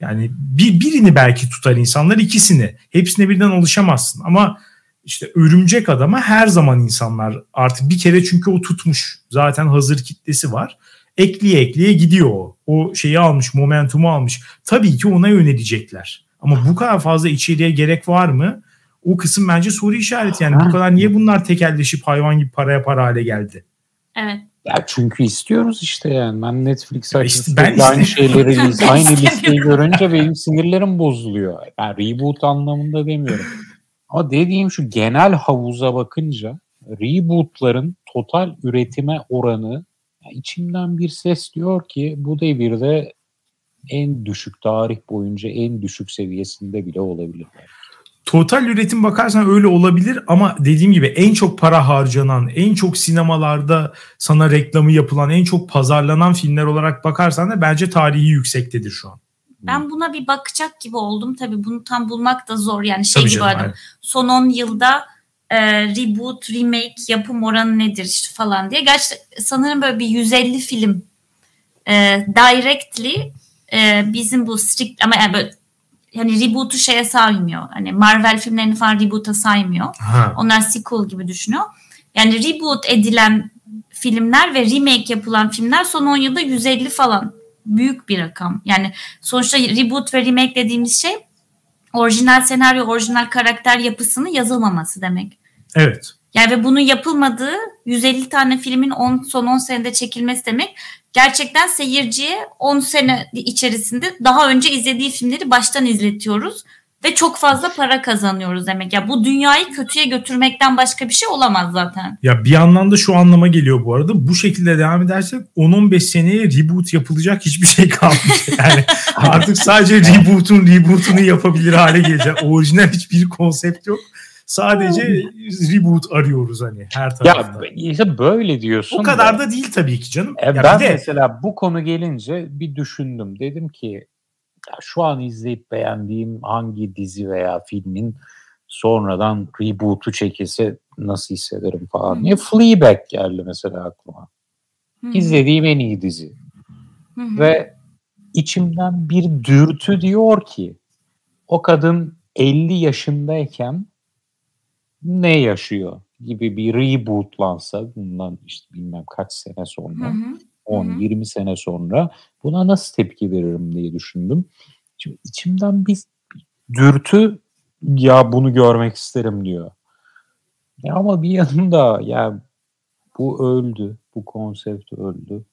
Yani bir, birini belki tutar insanlar ikisini. Hepsine birden alışamazsın ama işte örümcek adama her zaman insanlar artık bir kere çünkü o tutmuş. Zaten hazır kitlesi var. Ekleye ekleye gidiyor o. O şeyi almış, momentumu almış. Tabii ki ona yönelecekler. Ama bu kadar fazla içeriğe gerek var mı? O kısım bence soru işareti. Yani bu kadar niye bunlar tekelleşip hayvan gibi paraya para hale geldi? Evet. Ya çünkü istiyoruz işte yani. Ben Netflix işte ben aynı şeyleri aynı listeyi görünce benim sinirlerim bozuluyor. Yani reboot anlamında demiyorum. Ama dediğim şu genel havuza bakınca rebootların total üretime oranı yani içimden bir ses diyor ki bu devirde en düşük tarih boyunca en düşük seviyesinde bile olabilir. Total üretim bakarsan öyle olabilir ama dediğim gibi en çok para harcanan, en çok sinemalarda sana reklamı yapılan, en çok pazarlanan filmler olarak bakarsan da bence tarihi yüksektedir şu an. Ben buna bir bakacak gibi oldum. Tabii bunu tam bulmak da zor. Yani şey Tabii gibi canım, adam. Son 10 yılda e, reboot, remake yapım oranı nedir işte falan diye. Gerçi sanırım böyle bir 150 film e, directly e, bizim bu strict ama yani böyle hani reboot'u şeye saymıyor. Hani Marvel filmlerini falan reboot'a saymıyor. Ha. Onlar sequel gibi düşünüyor. Yani reboot edilen filmler ve remake yapılan filmler son 10 yılda 150 falan büyük bir rakam. Yani sonuçta reboot ve remake dediğimiz şey orijinal senaryo, orijinal karakter yapısının yazılmaması demek. Evet. Yani ve bunun yapılmadığı 150 tane filmin 10, son 10 senede çekilmesi demek gerçekten seyirciye 10 sene içerisinde daha önce izlediği filmleri baştan izletiyoruz ve çok fazla para kazanıyoruz demek. Ya bu dünyayı kötüye götürmekten başka bir şey olamaz zaten. Ya bir yandan da şu anlama geliyor bu arada. Bu şekilde devam edersek 10-15 seneye reboot yapılacak hiçbir şey kalmayacak. Yani artık sadece reboot'un reboot'unu yapabilir hale gelecek. Orijinal hiçbir konsept yok. Sadece reboot arıyoruz hani her tarafta. Ya işte böyle diyorsun. O kadar da, da değil tabii ki canım. E, ben de... mesela bu konu gelince bir düşündüm. Dedim ki ya şu an izleyip beğendiğim hangi dizi veya filmin sonradan reboot'u çekilse nasıl hissederim falan diye Fleabag geldi mesela aklıma. Hı. İzlediğim en iyi dizi. Hı hı. Ve içimden bir dürtü diyor ki o kadın 50 yaşındayken ne yaşıyor gibi bir rebootlansa bundan işte bilmem kaç sene sonra hı. 10-20 sene sonra buna nasıl tepki veririm diye düşündüm. Şimdi içimden bir dürtü ya bunu görmek isterim diyor. Ya ama bir yanında ya bu öldü. Bu konsept öldü.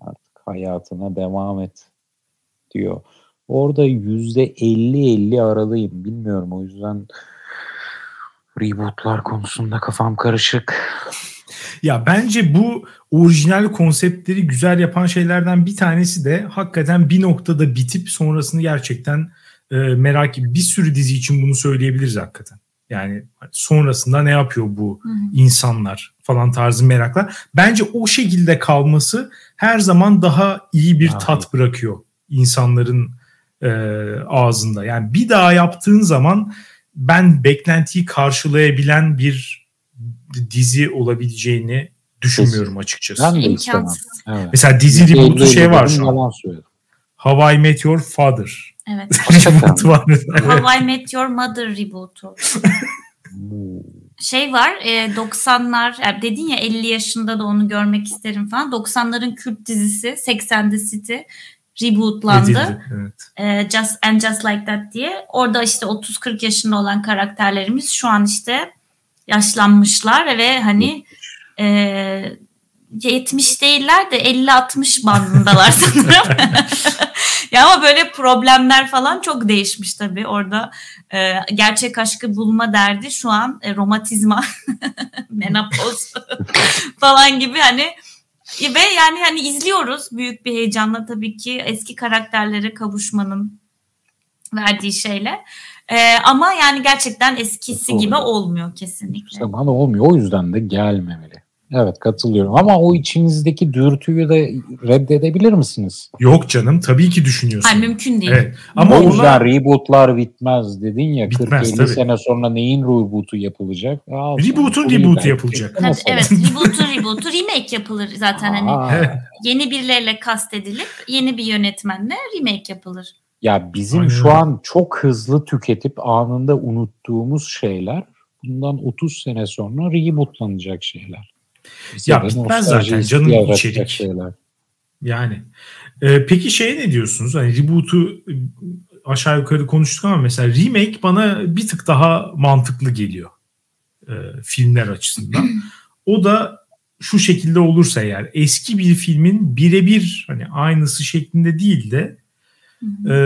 Artık hayatına devam et diyor. Orada yüzde 50-50 aralıyım. Bilmiyorum o yüzden rebootlar konusunda kafam karışık. Ya bence bu orijinal konseptleri güzel yapan şeylerden bir tanesi de hakikaten bir noktada bitip sonrasını gerçekten e, merak bir sürü dizi için bunu söyleyebiliriz hakikaten. Yani sonrasında ne yapıyor bu Hı hı. insanlar falan tarzı meraklar. Bence o şekilde kalması her zaman daha iyi bir Daha tat bırakıyor insanların e, ağzında. Yani bir daha yaptığın zaman ben beklentiyi karşılayabilen bir dizi olabileceğini düşünmüyorum açıkçası. Ben de istemem. Evet. Mesela dizi reboot'u şey var şu an. Yalan söyledim. How I Met Your Father. Evet. Reboot'u var mesela. How I Met Your Mother reboot'u. Şey var e, 90'lar yani dedin ya 50 yaşında da onu görmek isterim falan. 90'ların kült dizisi Sex and the City rebootlandı. Edildi, Evet. E, Just and Just Like That diye. Orada işte 30-40 yaşında olan karakterlerimiz şu an işte yaşlanmışlar ve hani e, 70 değiller de 50-60 bandındalar sanırım. ya ama böyle problemler falan çok değişmiş tabii orada. E, gerçek aşkı bulma derdi şu an e, romatizma, menopoz falan gibi hani ve yani hani izliyoruz büyük bir heyecanla tabii ki eski karakterlere kavuşmanın verdiği şeyle. Ee, ama yani gerçekten eskisi Doğru. gibi olmuyor kesinlikle. İşte bana olmuyor. O yüzden de gelmemeli. Evet katılıyorum. Ama o içinizdeki dürtüyü de reddedebilir misiniz? Yok canım tabii ki düşünüyorsun. Hayır mümkün değil. Evet. Ama o yüzden ona rebootlar bitmez dedin ya. Bitmez, 40-50 tabii. sene sonra neyin rebootu yapılacak? Sen, Reboot'un rebootu yapılacak. Mesela. evet reboot'u reboot'u remake yapılır zaten hani Aa, Evet. yeni birileriyle kastedilip yeni bir yönetmenle remake yapılır. Ya bizim Aynen şu an çok hızlı tüketip anında unuttuğumuz şeyler bundan 30 sene sonra rebootlanacak şeyler. Ya bitmez zaten, yaratacak içerik. Şeyler. Yani. Ee, peki şeye ne diyorsunuz? Hani reboot'u e, aşağı yukarı konuştuk ama mesela remake bana bir tık daha mantıklı geliyor. e, filmler açısından. o da şu şekilde olursa eğer eski bir filmin birebir hani aynısı şeklinde değil de e,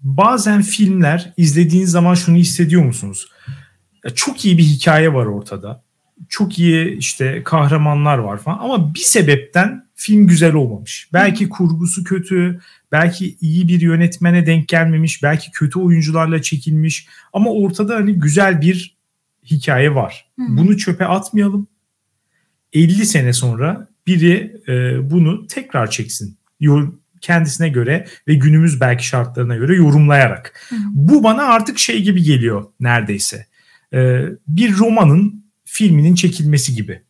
bazen filmler izlediğiniz zaman şunu hissediyor musunuz? Ya çok iyi bir hikaye var ortada. Çok iyi işte kahramanlar var falan ama bir sebepten film güzel olmamış. Belki kurgusu kötü, belki iyi bir yönetmene denk gelmemiş, belki kötü oyuncularla çekilmiş ama ortada hani güzel bir hikaye var. Hı. Bunu çöpe atmayalım. 50 sene sonra biri e, bunu tekrar çeksin. Kendisine göre ve günümüz belki şartlarına göre yorumlayarak. Hı. Bu bana artık şey gibi geliyor neredeyse. E, bir romanın filminin çekilmesi gibi.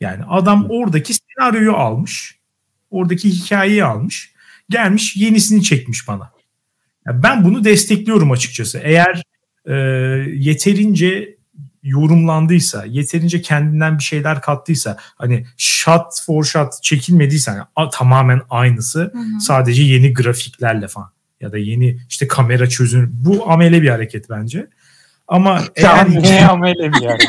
Yani adam oradaki senaryoyu almış. Oradaki hikayeyi almış. Gelmiş yenisini çekmiş bana. Ya ben bunu destekliyorum açıkçası. Eğer e, yeterince yorumlandıysa, yeterince kendinden bir şeyler kattıysa, hani shot for shot çekilmediyse hani a- tamamen aynısı, Hı hı. sadece yeni grafiklerle falan ya da yeni işte kamera çözünür. Bu amele bir hareket bence. Ama eğer amele bir hareket.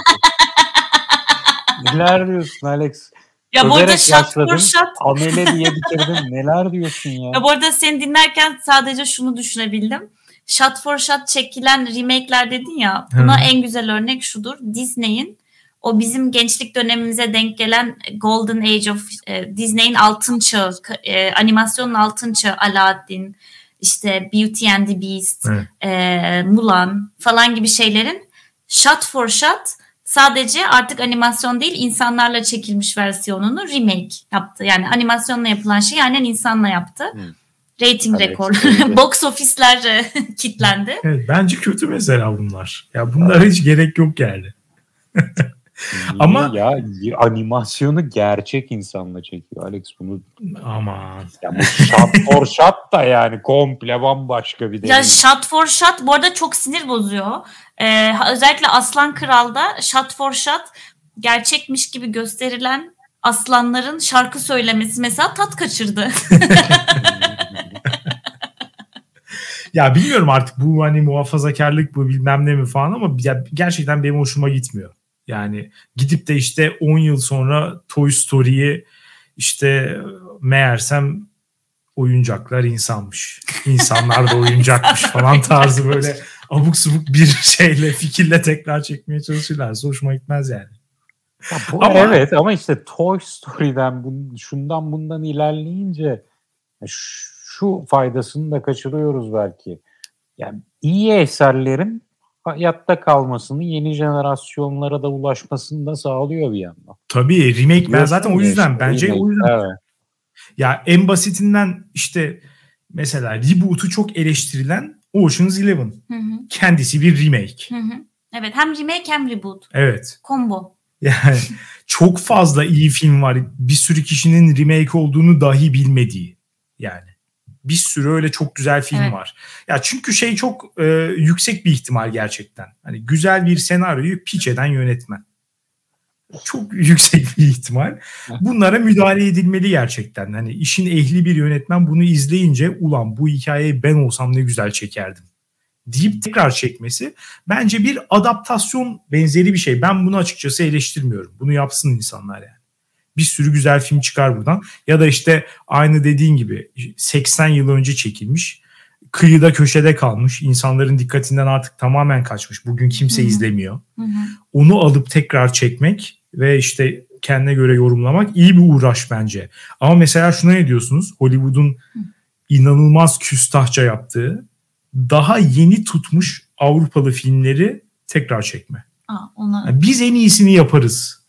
Neler diyorsun Alex? Ya bu arada Överek shot for yaşladın. shot Amele diye bitirdin. Neler diyorsun ya? Ya bu arada seni dinlerken sadece şunu düşünebildim. Shot for shot çekilen remake'ler dedin ya. Buna Hı. en güzel örnek şudur. Disney'in o bizim gençlik dönemimize denk gelen Golden Age of e, Disney'in altın çağı, e, animasyonun altın çağı Aladdin, işte Beauty and the Beast, Evet. e, Mulan falan gibi şeylerin shot for shot sadece artık animasyon değil insanlarla çekilmiş versiyonunu remake yaptı. Yani animasyonla yapılan şeyi aynen insanla yaptı. Hı. Rating Evet, rekor. evet. Box ofisler e, kitlendi. Evet, bence kötü mesela bunlar. Ya bunlara hiç gerek yok yani. Ama- ya animasyonu gerçek insanla çekiyor Alex bunu. Aman. Ya bu shot for shot da yani komple bambaşka bir Ya deneyim. shot for shot bu arada çok sinir bozuyor. Ee, özellikle Aslan Kral'da shot for shot gerçekmiş gibi gösterilen aslanların şarkı söylemesi mesela tat kaçırdı. Ya bilmiyorum artık bu hani muhafazakarlık bu bilmem ne mi falan ama ya gerçekten benim hoşuma gitmiyor. Yani gidip de işte 10 yıl sonra Toy Story'yi işte meğersem oyuncaklar insanmış. İnsanlar da oyuncakmış falan tarzı böyle abuk subuk bir şeyle fikirle tekrar çekmeye çalışırlarsa hoşuma gitmez yani. Ya bu- Ama- evet ama işte Toy Story'den bun, şundan bundan ilerleyince şu faydasını da kaçırıyoruz belki. Yani iyi eserlerin hayatta kalmasını, yeni jenerasyonlara da ulaşmasını da sağlıyor bir yandan. Tabii remake ben zaten o yüzden işte, bence remake, o yüzden evet. Ya en basitinden işte mesela reboot'u çok eleştirilen Ocean's Eleven. Hı hı, Kendisi bir remake. hı hı. evet hem remake hem reboot. Evet. Combo. Yani çok fazla iyi film var. Bir sürü kişinin remake olduğunu dahi bilmediği. Yani bir sürü öyle çok güzel film Evet. var. Ya çünkü şey çok e, yüksek bir ihtimal gerçekten. Hani güzel bir senaryoyu piç eden yönetmen. Çok yüksek bir ihtimal. Bunlara müdahale edilmeli gerçekten. Hani işin ehli bir yönetmen bunu izleyince ulan bu hikayeyi ben olsam ne güzel çekerdim deyip tekrar çekmesi bence bir adaptasyon benzeri bir şey. Ben bunu açıkçası eleştirmiyorum. Bunu yapsın insanlar yani. Bir sürü güzel film çıkar buradan. Ya da işte aynı dediğin gibi 80 yıl önce çekilmiş. Kıyıda köşede kalmış. insanların dikkatinden artık tamamen kaçmış. Bugün kimse Hı hı. izlemiyor. Hı hı. Onu alıp tekrar çekmek ve işte kendine göre yorumlamak iyi bir uğraş bence. Ama mesela şuna ne diyorsunuz? Hollywood'un inanılmaz küstahça yaptığı daha yeni tutmuş Avrupalı filmleri tekrar çekme. Aa, ona Yani biz en iyisini yaparız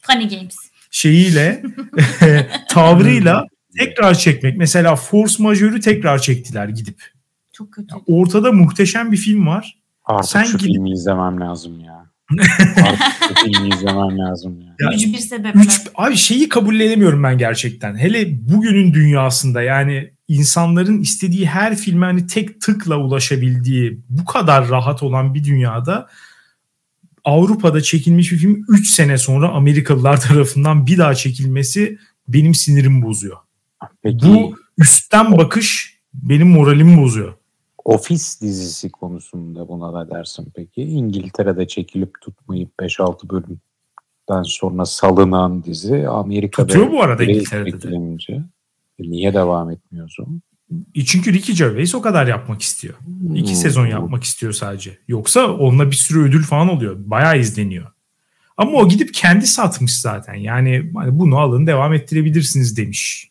Funny Games. Şeyiyle tavrıyla tekrar çekmek. Mesela Force Majeure'ü tekrar çektiler gidip. Çok kötü. Ortada muhteşem bir film var. Artık Sen şu gidip- filmi izlemem lazım ya. Artık şu filmi izlemem lazım ya. Ya, Gücü bir sebeple. Üç, abi şeyi kabullenemiyorum ben gerçekten. Hele bugünün dünyasında yani insanların istediği her filme hani tek tıkla ulaşabildiği bu kadar rahat olan bir dünyada Avrupa'da çekilmiş bir film 3 sene sonra Amerikalılar tarafından bir daha çekilmesi benim sinirimi bozuyor. Peki Bu üstten bakış benim moralimi bozuyor. Office dizisi konusunda buna ne dersin peki? İngiltere'de çekilip tutmayıp 5-6 bölümden sonra salınan dizi Amerika'da Tutuyor bu arada İngiltere'de de. E niye devam etmiyorsun? Çünkü Ricky Gervais o kadar yapmak istiyor. İki Hmm. sezon yapmak istiyor sadece. Yoksa onunla bir sürü ödül falan oluyor. Bayağı izleniyor. Ama o gidip kendi satmış zaten. Yani hani bunu alın devam ettirebilirsiniz demiş.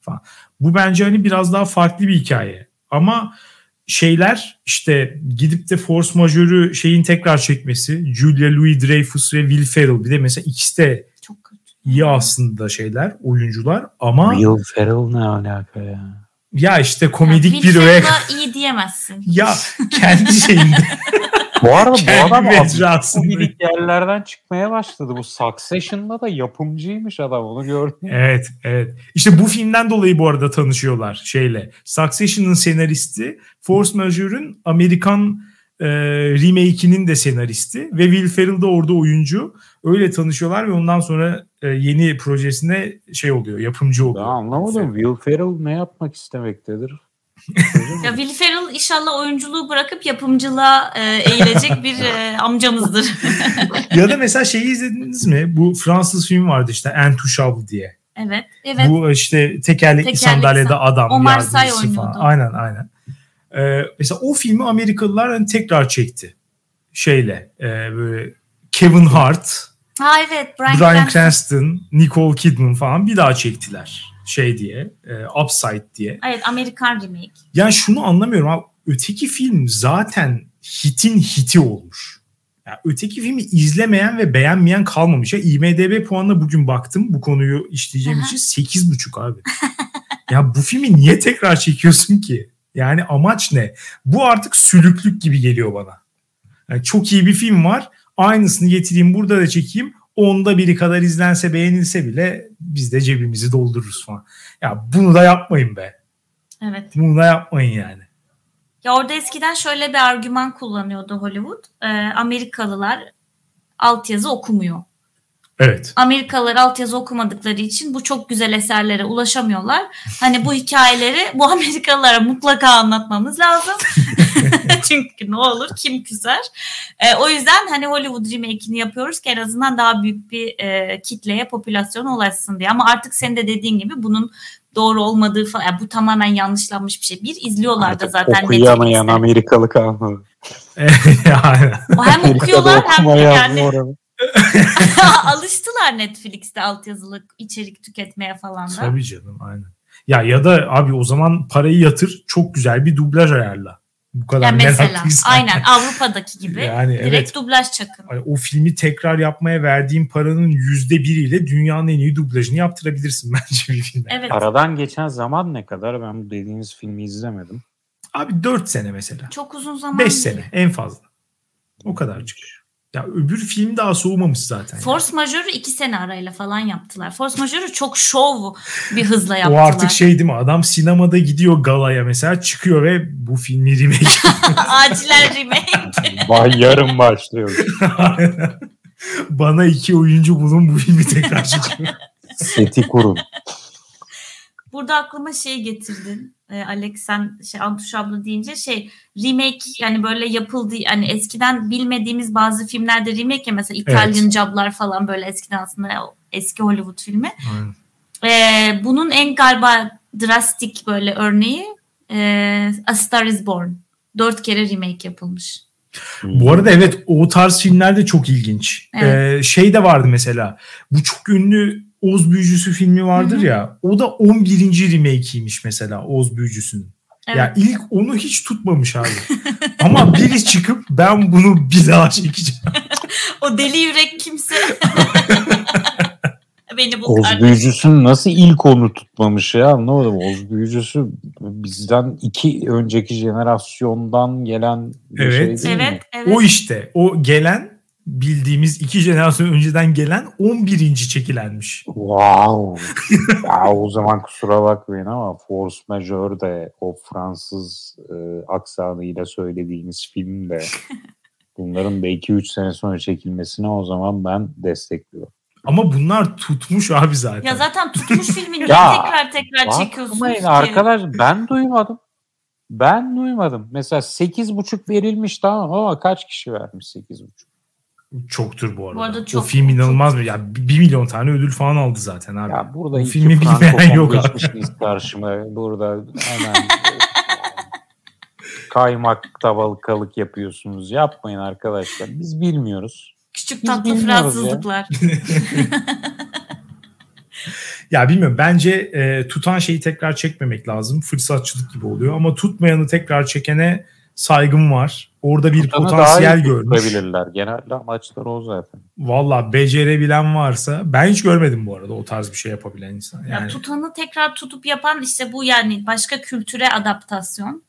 Falan. Bu bence hani biraz daha farklı bir hikaye. Ama şeyler işte gidip de Force Majeure'ü şeyin tekrar çekmesi. Julia Louis-Dreyfus ve Will Ferrell. Bir de mesela ikisi de Çok kötü. iyi aslında şeyler, oyuncular. Ama Will Ferrell ne alaka ya? Ya işte komedik Yani bir öğe. İyi diyemezsin. Ya kendi şeyinde. Bu arada bu Kendi adam mecrasında. komedik yerlerden çıkmaya başladı. Bu Succession'da da yapımcıymış adam onu gördüm. Evet, evet. İşte bu filmden dolayı bu arada tanışıyorlar şeyle. Succession'ın senaristi, Force Majeure'ün Amerikan e, remake'inin de senaristi ve Will Ferrell de orada oyuncu. Öyle tanışıyorlar ve ondan sonra e, yeni projesine şey oluyor, yapımcı Ben oluyor. anlamadım. Will Ferrell ne yapmak istemektedir? Ya Will Ferrell inşallah oyunculuğu bırakıp yapımcılığa e, eğilecek bir e, amcamızdır. ya da mesela şeyi izlediniz mi? Bu Fransız film vardı işte Intouchable diye. evet. Evet. Bu işte tekerlekli, Tekerlekli sandalyede san- adam. Omar yardımcısı Sy falan. oynuyordu. Aynen aynen. Ee, mesela o filmi Amerikalılar hani tekrar çekti. Şeyle e, böyle Kevin Hart, Ha evet. Brian, Cranston. Cranston, Nicole Kidman falan bir daha çektiler. Şey diye, e, Upside diye. Evet Amerikan remake. Yani şunu anlamıyorum abi. Öteki film zaten hitin hiti olmuş. Yani öteki filmi izlemeyen ve beğenmeyen kalmamış. Ya IMDB puanına bugün baktım bu konuyu işleyeceğim Aha. için 8.5 abi. ya bu filmi niye tekrar çekiyorsun ki? Yani amaç ne? Bu artık sülüklük gibi geliyor bana. Yani çok iyi bir film var. Aynısını getireyim burada da çekeyim. Onda biri kadar izlense beğenilse bile biz de cebimizi doldururuz falan. Ya bunu da yapmayın be. Evet. Bunu da yapmayın yani. Ya orada eskiden şöyle bir argüman kullanıyordu Hollywood. Ee, Amerikalılar altyazı okumuyor. Evet. Amerikalılar altyazı okumadıkları için bu çok güzel eserlere ulaşamıyorlar. Hani bu hikayeleri bu Amerikalılara mutlaka anlatmamız lazım. Çünkü ne olur kim küser. E, o yüzden hani Hollywood remake'ini yapıyoruz ki en azından daha büyük bir e, kitleye, popülasyona ulaşsın diye. Ama artık senin de dediğin gibi bunun doğru olmadığı falan. Yani bu tamamen yanlışlanmış bir şey. Bir izliyorlar da zaten Okuyamayan Amerikalı kalmadı. yani. Hem okuyorlar hem yani oranı. alıştılar Netflix'te altyazılı içerik tüketmeye falan da. Tabii canım aynen. Ya ya da abi o zaman parayı yatır çok güzel bir dublaj ayarla. Bu kadar Yani mesela meraklıysan. aynen Avrupa'daki gibi Yani direkt evet. dublaj çakın. Hani o filmi tekrar yapmaya verdiğin paranın yüzde biriyle dünyanın en iyi dublajını yaptırabilirsin bence bir filme. Evet. Aradan geçen zaman ne kadar? Ben bu dediğiniz filmi izlemedim. Abi 4 sene mesela. Çok uzun zaman 5 değil. sene en fazla. O kadar çıkıyor. Ya öbür film daha soğumamış zaten. yani. Force Majeure'u iki sene arayla falan yaptılar. Force Majeure'u çok şov bir hızla O yaptılar. artık şey değil mi? Adam sinemada gidiyor galaya mesela çıkıyor ve bu filmi remake. Acilen remake. Vay yarın başlıyor. Bana iki oyuncu bulun bu filmi tekrar çekin. Seti kurun. Burada aklıma şey getirdin. Ee, Alex sen şey Antuş abla deyince şey remake yani böyle yapıldı yani eskiden bilmediğimiz bazı filmlerde remake ya mesela İtalyan Job'lar falan böyle eskiden aslında eski Hollywood filmi. Aynen. Ee, bunun en galiba drastik böyle örneği e, A Star Is Born. Dört kere remake yapılmış. Bu arada evet o tarz filmler de çok ilginç. Evet. Ee, şey de vardı mesela. Bu çok ünlü Oz Büyücüsü filmi vardır Hı hı. ya. O da 11. remake'iymiş mesela Oz Büyücüsü'nün. Evet. Ya ilk onu hiç tutmamış abi. Ama biri çıkıp ben bunu bir daha çekeceğim. O deli yürek kimse beni bu Oz kardeşim. büyücüsünün nasıl ilk onu tutmamış ya anlamadım. Oz büyücüsü bizden iki önceki jenerasyondan gelen bir Evet. şey değil mi? Evet, evet. O işte o gelen bildiğimiz iki jenerasyon önceden gelen 11. çekilenmiş. Wow. ya o zaman kusura bakmayın ama Force Majeure de o Fransız e, aksanıyla söylediğiniz film de bunların da 2-3 sene sonra çekilmesine o zaman ben destekliyorum. Ama bunlar tutmuş abi zaten. Ya zaten tutmuş filmi niye Ya, tekrar tekrar çekiyorsunuz ki? arkadaş ben duymadım. Ben duymadım. Mesela 8.5 verilmiş tamam ama kaç kişi vermiş 8.5? Çoktur bu arada. Bu arada o çok- film çok- inanılmaz mı? Ya 1 milyon tane ödül falan aldı zaten abi. Ya burada Bu iki filmi bilmeyen yok abi. karşıma. Burada hemen kaymak tavalkalık yapıyorsunuz. Yapmayın arkadaşlar. Biz bilmiyoruz. Küçük Biz tatlı Fransızlıklar. Ya bilmiyorum bence e, tutan şeyi tekrar çekmemek lazım. Fırsatçılık gibi oluyor ama tutmayanı tekrar çekene saygım var. Orada bir Tutanı potansiyel daha iyi görmüş. Genelde amaçları o zaten. Valla becerebilen varsa ben hiç görmedim bu arada o tarz bir şey yapabilen insan. Ya Yani tutanı tekrar tutup yapan işte bu yani başka kültüre adaptasyon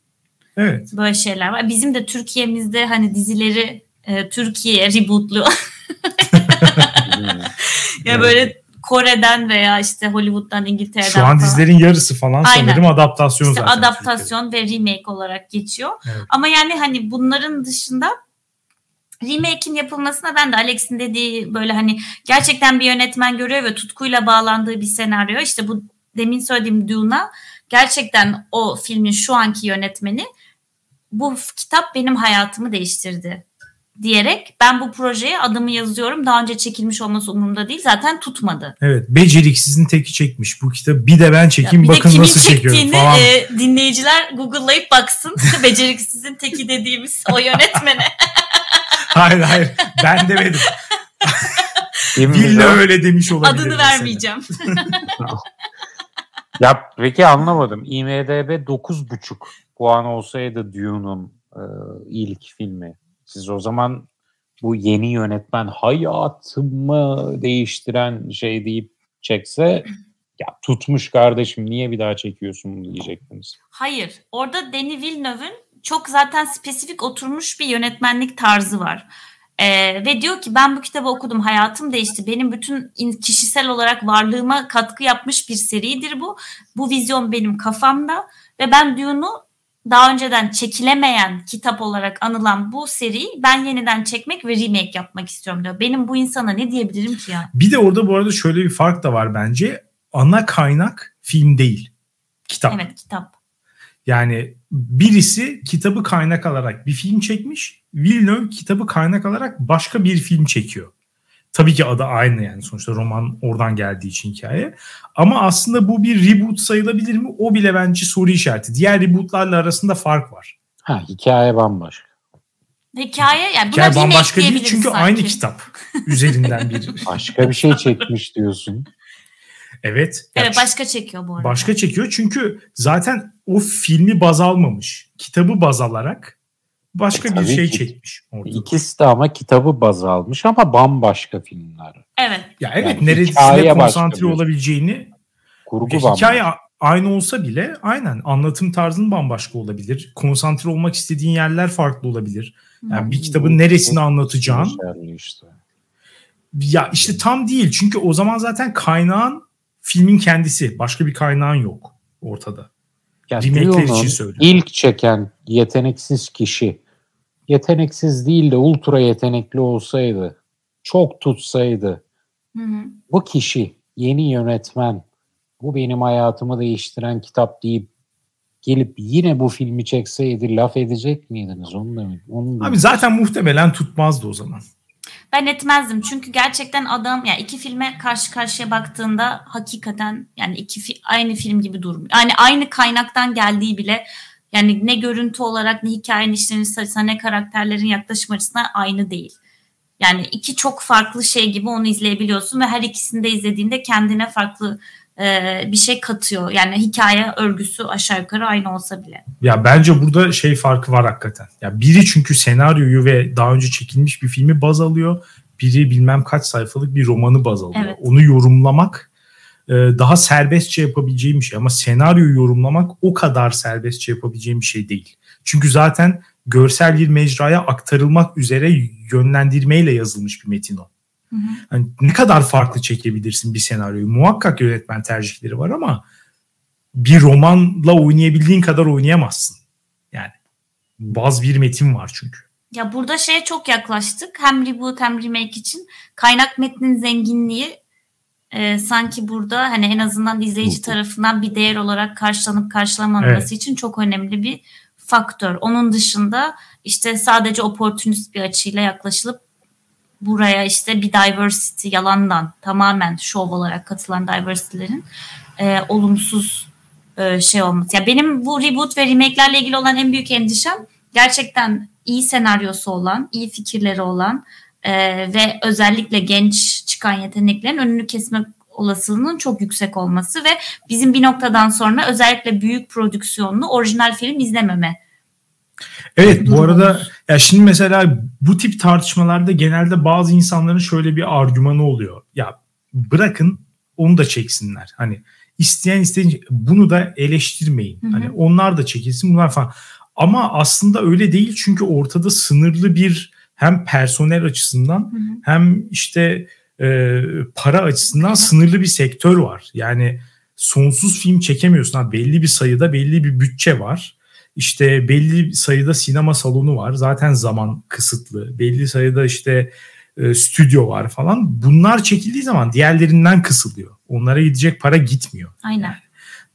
evet. böyle şeyler var. Bizim de Türkiye'mizde hani dizileri e, Türkiye rebootluyor. Ya Evet. böyle Kore'den veya işte Hollywood'dan İngiltere'den Şu an falan. dizilerin yarısı falan Aynen. sanırım adaptasyon İşte zaten. adaptasyon ve remake olarak geçiyor. Evet. Ama yani hani bunların dışında remake'in yapılmasına ben de Alex'in dediği böyle hani gerçekten bir yönetmen görüyor ve tutkuyla bağlandığı bir senaryo. İşte bu demin söylediğim Dune'a gerçekten o filmin şu anki yönetmeni bu kitap benim hayatımı değiştirdi diyerek ben bu projeye adımı yazıyorum. Daha önce çekilmiş olması umurumda değil. Zaten tutmadı. Evet beceriksizin teki çekmiş bu kitabı. Bir de ben Ya çekeyim bir de bakın kimin nasıl çekiyorum çektiğini falan. e, dinleyiciler Google'layıp baksın. Beceriksizin teki dediğimiz o yönetmene. hayır hayır ben demedim. Bilir? öyle demiş olabilir. Adını mesela. vermeyeceğim. Ya peki anlamadım. IMDB 9.5 puan olsaydı Dune'un e, ilk filmi. Siz o zaman bu yeni yönetmen hayatımı değiştiren şey deyip çekse ya tutmuş kardeşim niye bir daha çekiyorsun bunu diyecektiniz. Hayır. Orada Denis Villeneuve'ün çok zaten spesifik oturmuş bir yönetmenlik tarzı var. Ee, ve diyor ki ben bu kitabı okudum hayatım değişti. Benim bütün kişisel olarak varlığıma katkı yapmış bir seridir bu. Bu vizyon benim kafamda ve ben Dune'u daha önceden çekilemeyen kitap olarak anılan bu seriyi ben yeniden çekmek ve remake yapmak istiyorum diyor. Benim bu insana ne diyebilirim ki ya? Bir de orada bu arada şöyle bir fark da var bence. Ana kaynak film değil. Kitap. Evet kitap. Yani birisi kitabı kaynak alarak bir film çekmiş. Villeneuve kitabı kaynak alarak başka bir film çekiyor. Tabii ki adı aynı yani sonuçta roman oradan geldiği için hikaye. Ama aslında bu bir reboot sayılabilir mi? O bile bence soru işareti. Diğer rebootlarla arasında fark var. Ha hikaye bambaşka. Hikaye yani buna hikaye bambaşka değil çünkü sanki. aynı kitap üzerinden bir. Başka bir şey çekmiş diyorsun. Evet. Evet başka çekiyor bu arada. Başka çekiyor çünkü zaten o filmi baz almamış. Kitabı baz alarak başka E, bir şey ki. çekmiş. Orada. İkisi de ama kitabı baz almış ama bambaşka filmler. Evet. Ya evet Yani neresine konsantre olabileceğini Kurgu bambaşka. hikaye aynı olsa bile aynen anlatım tarzın bambaşka olabilir. Konsantre olmak istediğin yerler farklı olabilir. Yani bir kitabın neresini anlatacağın işte. ya işte tam değil. Çünkü o zaman zaten kaynağın filmin kendisi. Başka bir kaynağın yok ortada. Ya Remake'ler Dune'un için söylüyorum. ilk çeken yeteneksiz kişi yeteneksiz değil de ultra yetenekli olsaydı, çok tutsaydı Hı hı. bu kişi yeni yönetmen bu benim hayatımı değiştiren kitap deyip gelip yine bu filmi çekseydi laf edecek miydiniz? Onu da onu da Abi zaten muhtemelen tutmazdı o zaman. Ben etmezdim çünkü gerçekten adam ya iki filme karşı karşıya baktığında hakikaten yani iki fi- aynı film gibi durmuyor. Yani aynı kaynaktan geldiği bile yani ne görüntü olarak ne hikayenin işlenişi açısından ne karakterlerin yaklaşım açısından aynı değil. Yani iki çok farklı şey gibi onu izleyebiliyorsun ve her ikisini de izlediğinde kendine farklı e, bir şey katıyor. Yani hikaye örgüsü aşağı yukarı aynı olsa bile. Ya bence burada şey farkı var hakikaten. Ya biri çünkü senaryoyu ve daha önce çekilmiş bir filmi baz alıyor. Biri bilmem kaç sayfalık bir romanı baz alıyor. Evet. Onu yorumlamak daha serbestçe yapabileceğim bir şey ama senaryoyu yorumlamak o kadar serbestçe yapabileceğim bir şey değil. Çünkü zaten görsel bir mecraya aktarılmak üzere yönlendirmeyle yazılmış bir metin o. Hı hı. Hani ne kadar farklı çekebilirsin bir senaryoyu? Muhakkak yönetmen tercihleri var ama bir romanla oynayabildiğin kadar oynayamazsın. Yani baz bir metin var çünkü. Ya burada şeye çok yaklaştık. Hem reboot hem remake için kaynak metnin zenginliği e, sanki burada hani en azından izleyici tarafından bir değer olarak karşılanıp karşılanmaması Evet. için çok önemli bir faktör. Onun dışında işte sadece opportunist bir açıyla yaklaşılıp buraya işte bir diversity yalandan tamamen şov olarak katılan diversity'lerin e, olumsuz e, şey olması. Ya benim bu reboot ve remake'lerle ilgili olan en büyük endişem gerçekten iyi senaryosu olan, iyi fikirleri olan e, ve özellikle genç çıkan yeteneklerin önünü kesme olasılığının çok yüksek olması ve bizim bir noktadan sonra özellikle büyük prodüksiyonlu orijinal film izlememe. Evet bu arada ya şimdi mesela bu tip tartışmalarda genelde bazı insanların şöyle bir argümanı oluyor. Ya bırakın onu da çeksinler. Hani isteyen isteyen bunu da eleştirmeyin. Hı hı. Hani onlar da çekilsin bunlar falan. Ama aslında öyle değil çünkü ortada sınırlı bir hem personel açısından Hı hı. hem işte e, para açısından sınırlı bir sektör var. Yani sonsuz film çekemiyorsun. Ha, belli bir sayıda belli bir bütçe var. İşte belli sayıda sinema salonu var. Zaten zaman kısıtlı. Belli sayıda işte e, stüdyo var falan. Bunlar çekildiği zaman diğerlerinden kısılıyor. Onlara gidecek para gitmiyor. Aynen.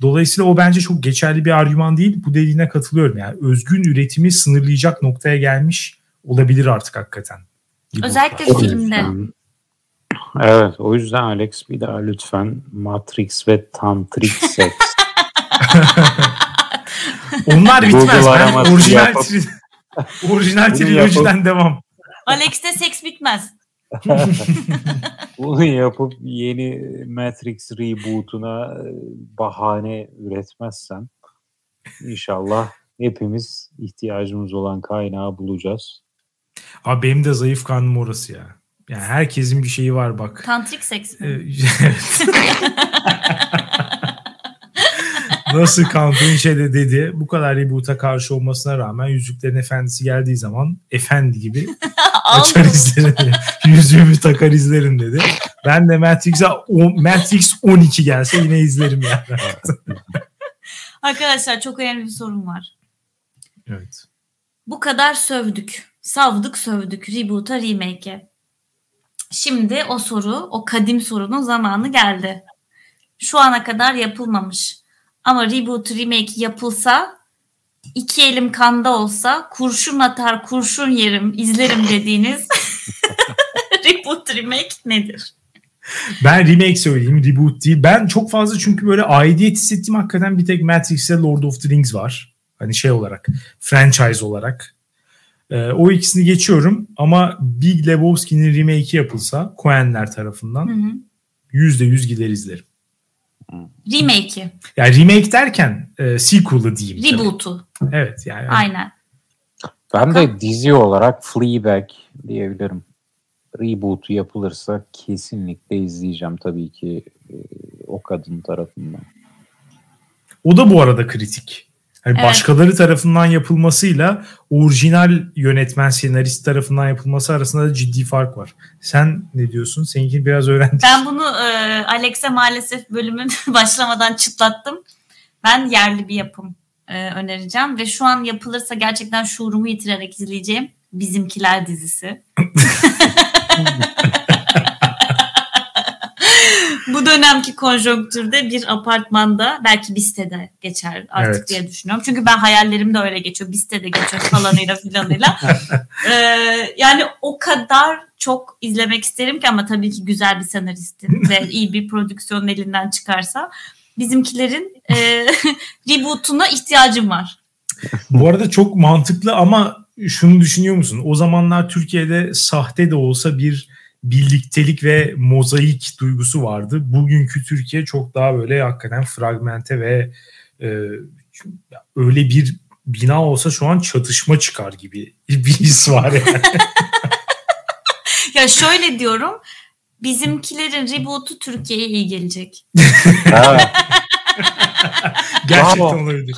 Dolayısıyla o bence çok geçerli bir argüman değil. Bu dediğine katılıyorum. Yani özgün üretimi sınırlayacak noktaya gelmiş olabilir artık hakikaten. Özellikle O filmde. yüzden- Evet o yüzden Alex bir daha lütfen Matrix ve Tantrik seks. Onlar bitmez. Ben orijinal, tri- orijinal trilojiden devam. Alex'te seks bitmez. Bunu yapıp yeni Matrix reboot'una e, bahane üretmezsen inşallah hepimiz ihtiyacımız olan kaynağı bulacağız. Abi benim de zayıf karnım orası ya. Yani herkesin bir şeyi var bak. Tantrik seks Ee, mi? evet. Nasıl Count'un şeyde dedi bu kadar reboot'a karşı olmasına rağmen Yüzüklerin Efendisi geldiği zaman efendi gibi açar izlerim. Yüzüğümü takar izlerim dedi. Ben de Matrix'e Matrix 12 gelse yine izlerim yani. Arkadaşlar çok önemli bir sorun var. Evet. Bu kadar sövdük. Savdık sövdük reboot'a remake'e. Şimdi o soru, o kadim sorunun zamanı geldi. Şu ana kadar yapılmamış. Ama reboot remake yapılsa iki elim kanda olsa kurşun atar kurşun yerim izlerim dediğiniz reboot remake nedir? Ben remake söyleyeyim reboot değil. Ben çok fazla çünkü böyle aidiyet hissettiğim hakikaten bir tek Matrix'e Lord of the Rings var. Hani şey olarak franchise olarak. Ee, o ikisini geçiyorum ama Big Lebowski'nin remake'i yapılsa Coen'ler tarafından yüzde yüz gider izlerim. Remake'i. Yani remake derken e, sequel'ı diyeyim. Reboot'u. Tabii. Evet yani. Aynen. Ben de dizi olarak Fleabag diyebilirim. Reboot'u yapılırsa kesinlikle izleyeceğim tabii ki e, o kadın tarafından. O da bu arada kritik. Yani Evet. Başkaları tarafından yapılmasıyla orijinal yönetmen senarist tarafından yapılması arasında da ciddi fark var. Sen ne diyorsun? Seninki biraz öğrendik. Ben bunu e, Alex'e maalesef bölümün başlamadan çıtlattım. Ben yerli bir yapım e, önereceğim ve şu an yapılırsa gerçekten şuurumu yitirerek izleyeceğim Bizimkiler dizisi. dönemki konjonktürde bir apartmanda belki bir sitede geçer artık Evet. diye düşünüyorum. Çünkü ben hayallerimde öyle geçiyor. Bir sitede geçiyor falanıyla filanıyla. Ee, yani o kadar çok izlemek isterim ki ama tabii ki güzel bir senaristin ve iyi bir prodüksiyonun elinden çıkarsa bizimkilerin e, reboot'una ihtiyacım var. Bu arada çok mantıklı ama şunu düşünüyor musun? O zamanlar Türkiye'de sahte de olsa bir birliktelik ve mozaik duygusu vardı. Bugünkü Türkiye çok daha böyle hakikaten fragmente ve e, öyle bir bina olsa şu an çatışma çıkar gibi bir his var yani. Ya şöyle diyorum bizimkilerin reboot'u Türkiye'ye iyi gelecek. Gerçekten Bravo. olabilir.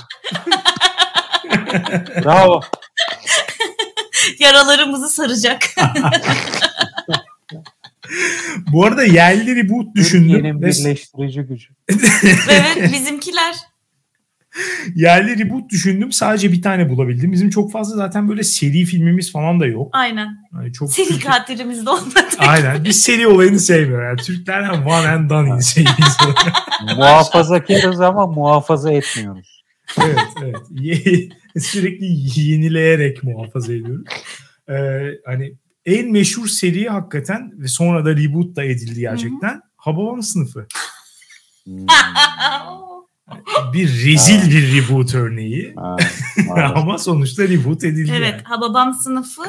bravo. Yaralarımızı saracak. Bu arada yerli reboot düşündüm. Türkiye'nin birleştirici gücü. evet bizimkiler. yerli reboot düşündüm. Sadece bir tane bulabildim. Bizim çok fazla zaten böyle seri filmimiz falan da yok. Aynen. Yani çok Seri katilimiz de olmadı. Aynen. Biz seri olayını sevmiyor. Yani Türkler hem one and done insanıyız. Muhafazakarız ama muhafaza etmiyoruz. evet, evet. Sürekli yenileyerek muhafaza ediyoruz. Ee, hani en meşhur seri hakikaten ve sonra da reboot da edildi gerçekten. Hababam sınıfı. Bir rezil bir reboot örneği. Ha. Ama sonuçta reboot edildi. evet yani. Hababam sınıfı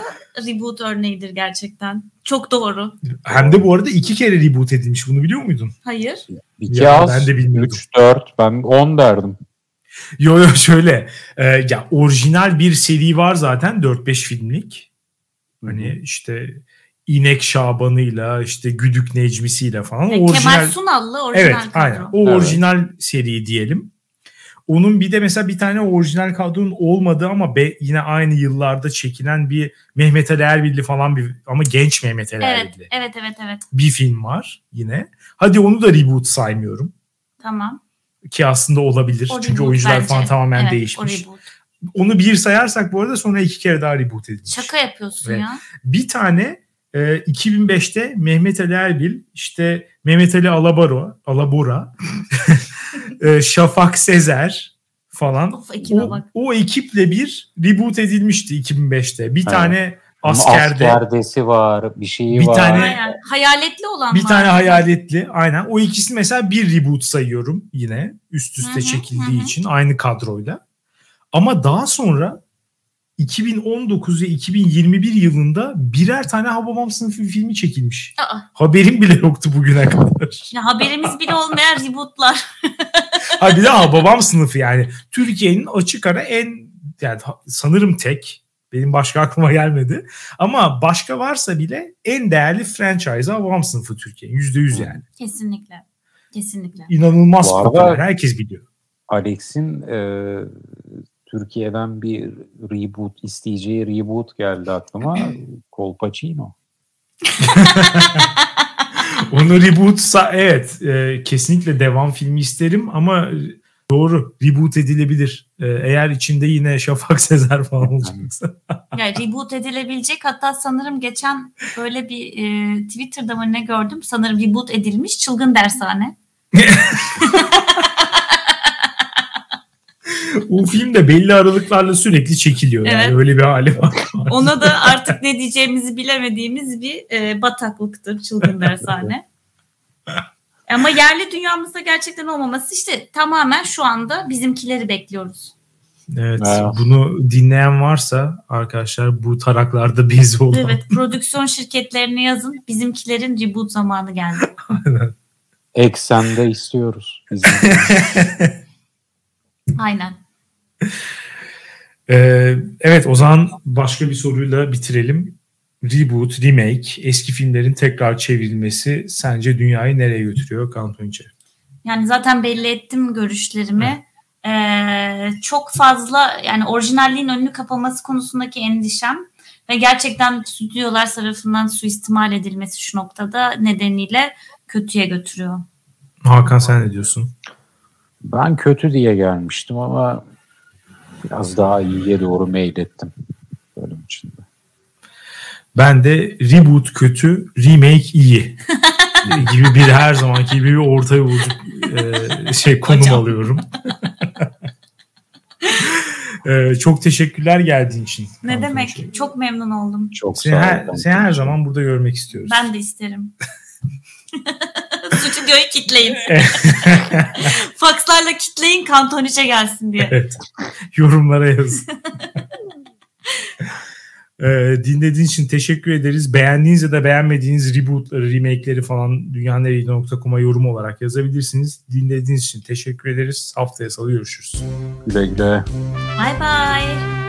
reboot örneğidir gerçekten. Çok doğru. Hem de bu arada iki kere reboot edilmiş. Bunu biliyor muydun? Hayır. İki Ya, az, ben de bilmiyordum. 3, 4, ben 10 derdim. Yo yo şöyle. e, ya orijinal bir seri var zaten 4-5 filmlik. Hani işte İnek Şaban'ıyla işte Güdük Necmisi'yle falan. E, orijinal Kemal Sunal'lı orijinal Evet, kadro. aynen. O Evet. orijinal seri diyelim. Onun bir de mesela bir tane orijinal kadronun olmadığı ama be, yine aynı yıllarda çekilen bir Mehmet Ali Erbil'li falan bir ama genç Mehmet Ali Evet, Erbil'li evet, evet, evet. bir film var yine. Hadi onu da reboot saymıyorum Tamam. ki aslında olabilir. O Çünkü oyuncular bence. falan tamamen evet, değişmiş. O reboot. Onu bir sayarsak bu arada sonra iki kere daha reboot edilmiş. Şaka yapıyorsun Ve- ya. Bir tane e, 2005'te Mehmet Ali Erbil, işte Mehmet Ali Alabora, Alabora, e, Şafak Sezer falan. Of O, o ekiple bir reboot edilmişti 2005'te. Bir Evet. tane Ama askerde, Askerdesi var, bir şeyi Bir var. tane- Aynen. Hayaletli olan bir var. tane hayaletli. Aynen. O ikisi mesela bir reboot sayıyorum yine üst üste Hı hı, çekildiği hı hı. için aynı kadroyla. Ama daha sonra 2019 ve 2021 yılında birer tane Hababam sınıfı filmi çekilmiş. Aa, Haberim bile yoktu bugüne kadar. ya haberimiz bile olmayan rebootlar. ha bir de Hababam sınıfı yani Türkiye'nin açık ara en yani sanırım tek benim başka aklıma gelmedi. Ama başka varsa bile en değerli franchise Hababam sınıfı Türkiye'nin. %100 yani. Kesinlikle. Kesinlikle. İnanılmaz popüler. Herkes biliyor. Alex'in e, Türkiye'den bir reboot isteyeceği reboot geldi aklıma. Colpacino. Onu rebootsa evet e, kesinlikle devam filmi isterim ama doğru reboot edilebilir. E, eğer içinde yine Şafak Sezer falan olacaksa. yani reboot edilebilecek hatta sanırım geçen böyle bir e, Twitter'da mı ne gördüm sanırım reboot edilmiş Çılgın Dershane. O film de belli aralıklarla sürekli çekiliyor. Evet. Yani öyle bir hali var. Ona da artık ne diyeceğimizi bilemediğimiz bir e, bataklıktır çılgın dershane. Ama yerli dünyamızda gerçekten olmaması işte tamamen şu anda bizimkileri bekliyoruz. Evet, evet. bunu dinleyen varsa arkadaşlar bu taraklarda biz olan. Evet prodüksiyon şirketlerine yazın bizimkilerin reboot zamanı geldi. Aynen. Eksende istiyoruz. Aynen. Ee, evet o zaman başka bir soruyla bitirelim. Reboot, remake, eski filmlerin tekrar çevrilmesi sence dünyayı nereye götürüyor Kantonce? Yani zaten belli ettim görüşlerimi. Ee, çok fazla yani orijinalliğin önünü kapaması konusundaki endişem ve gerçekten stüdyolar tarafından suistimal edilmesi şu noktada nedeniyle kötüye götürüyor. Hakan sen ne diyorsun? Ben kötü diye gelmiştim ama biraz daha iyiye doğru meylettim bölüm içinde. Ben de reboot kötü, remake iyi gibi bir her zamanki gibi bir orta yolcu e, şey konum Hocam. alıyorum. e, çok teşekkürler geldiğin için. Ne demek? Şey. Çok memnun oldum. Çok seni her, seni her zaman burada görmek istiyoruz. Ben de isterim. Stüdyoyu kitleyin. Fakslarla kitleyin kantoniçe gelsin diye. Evet. Yorumlara yazın. Ee, dinlediğiniz için teşekkür ederiz. Beğendiğiniz ya da beğenmediğiniz rebootları, remake'leri falan dünyanereydi.com'a yorum olarak yazabilirsiniz. Dinlediğiniz için teşekkür ederiz. Haftaya salı görüşürüz. Güle güle. Bye bye.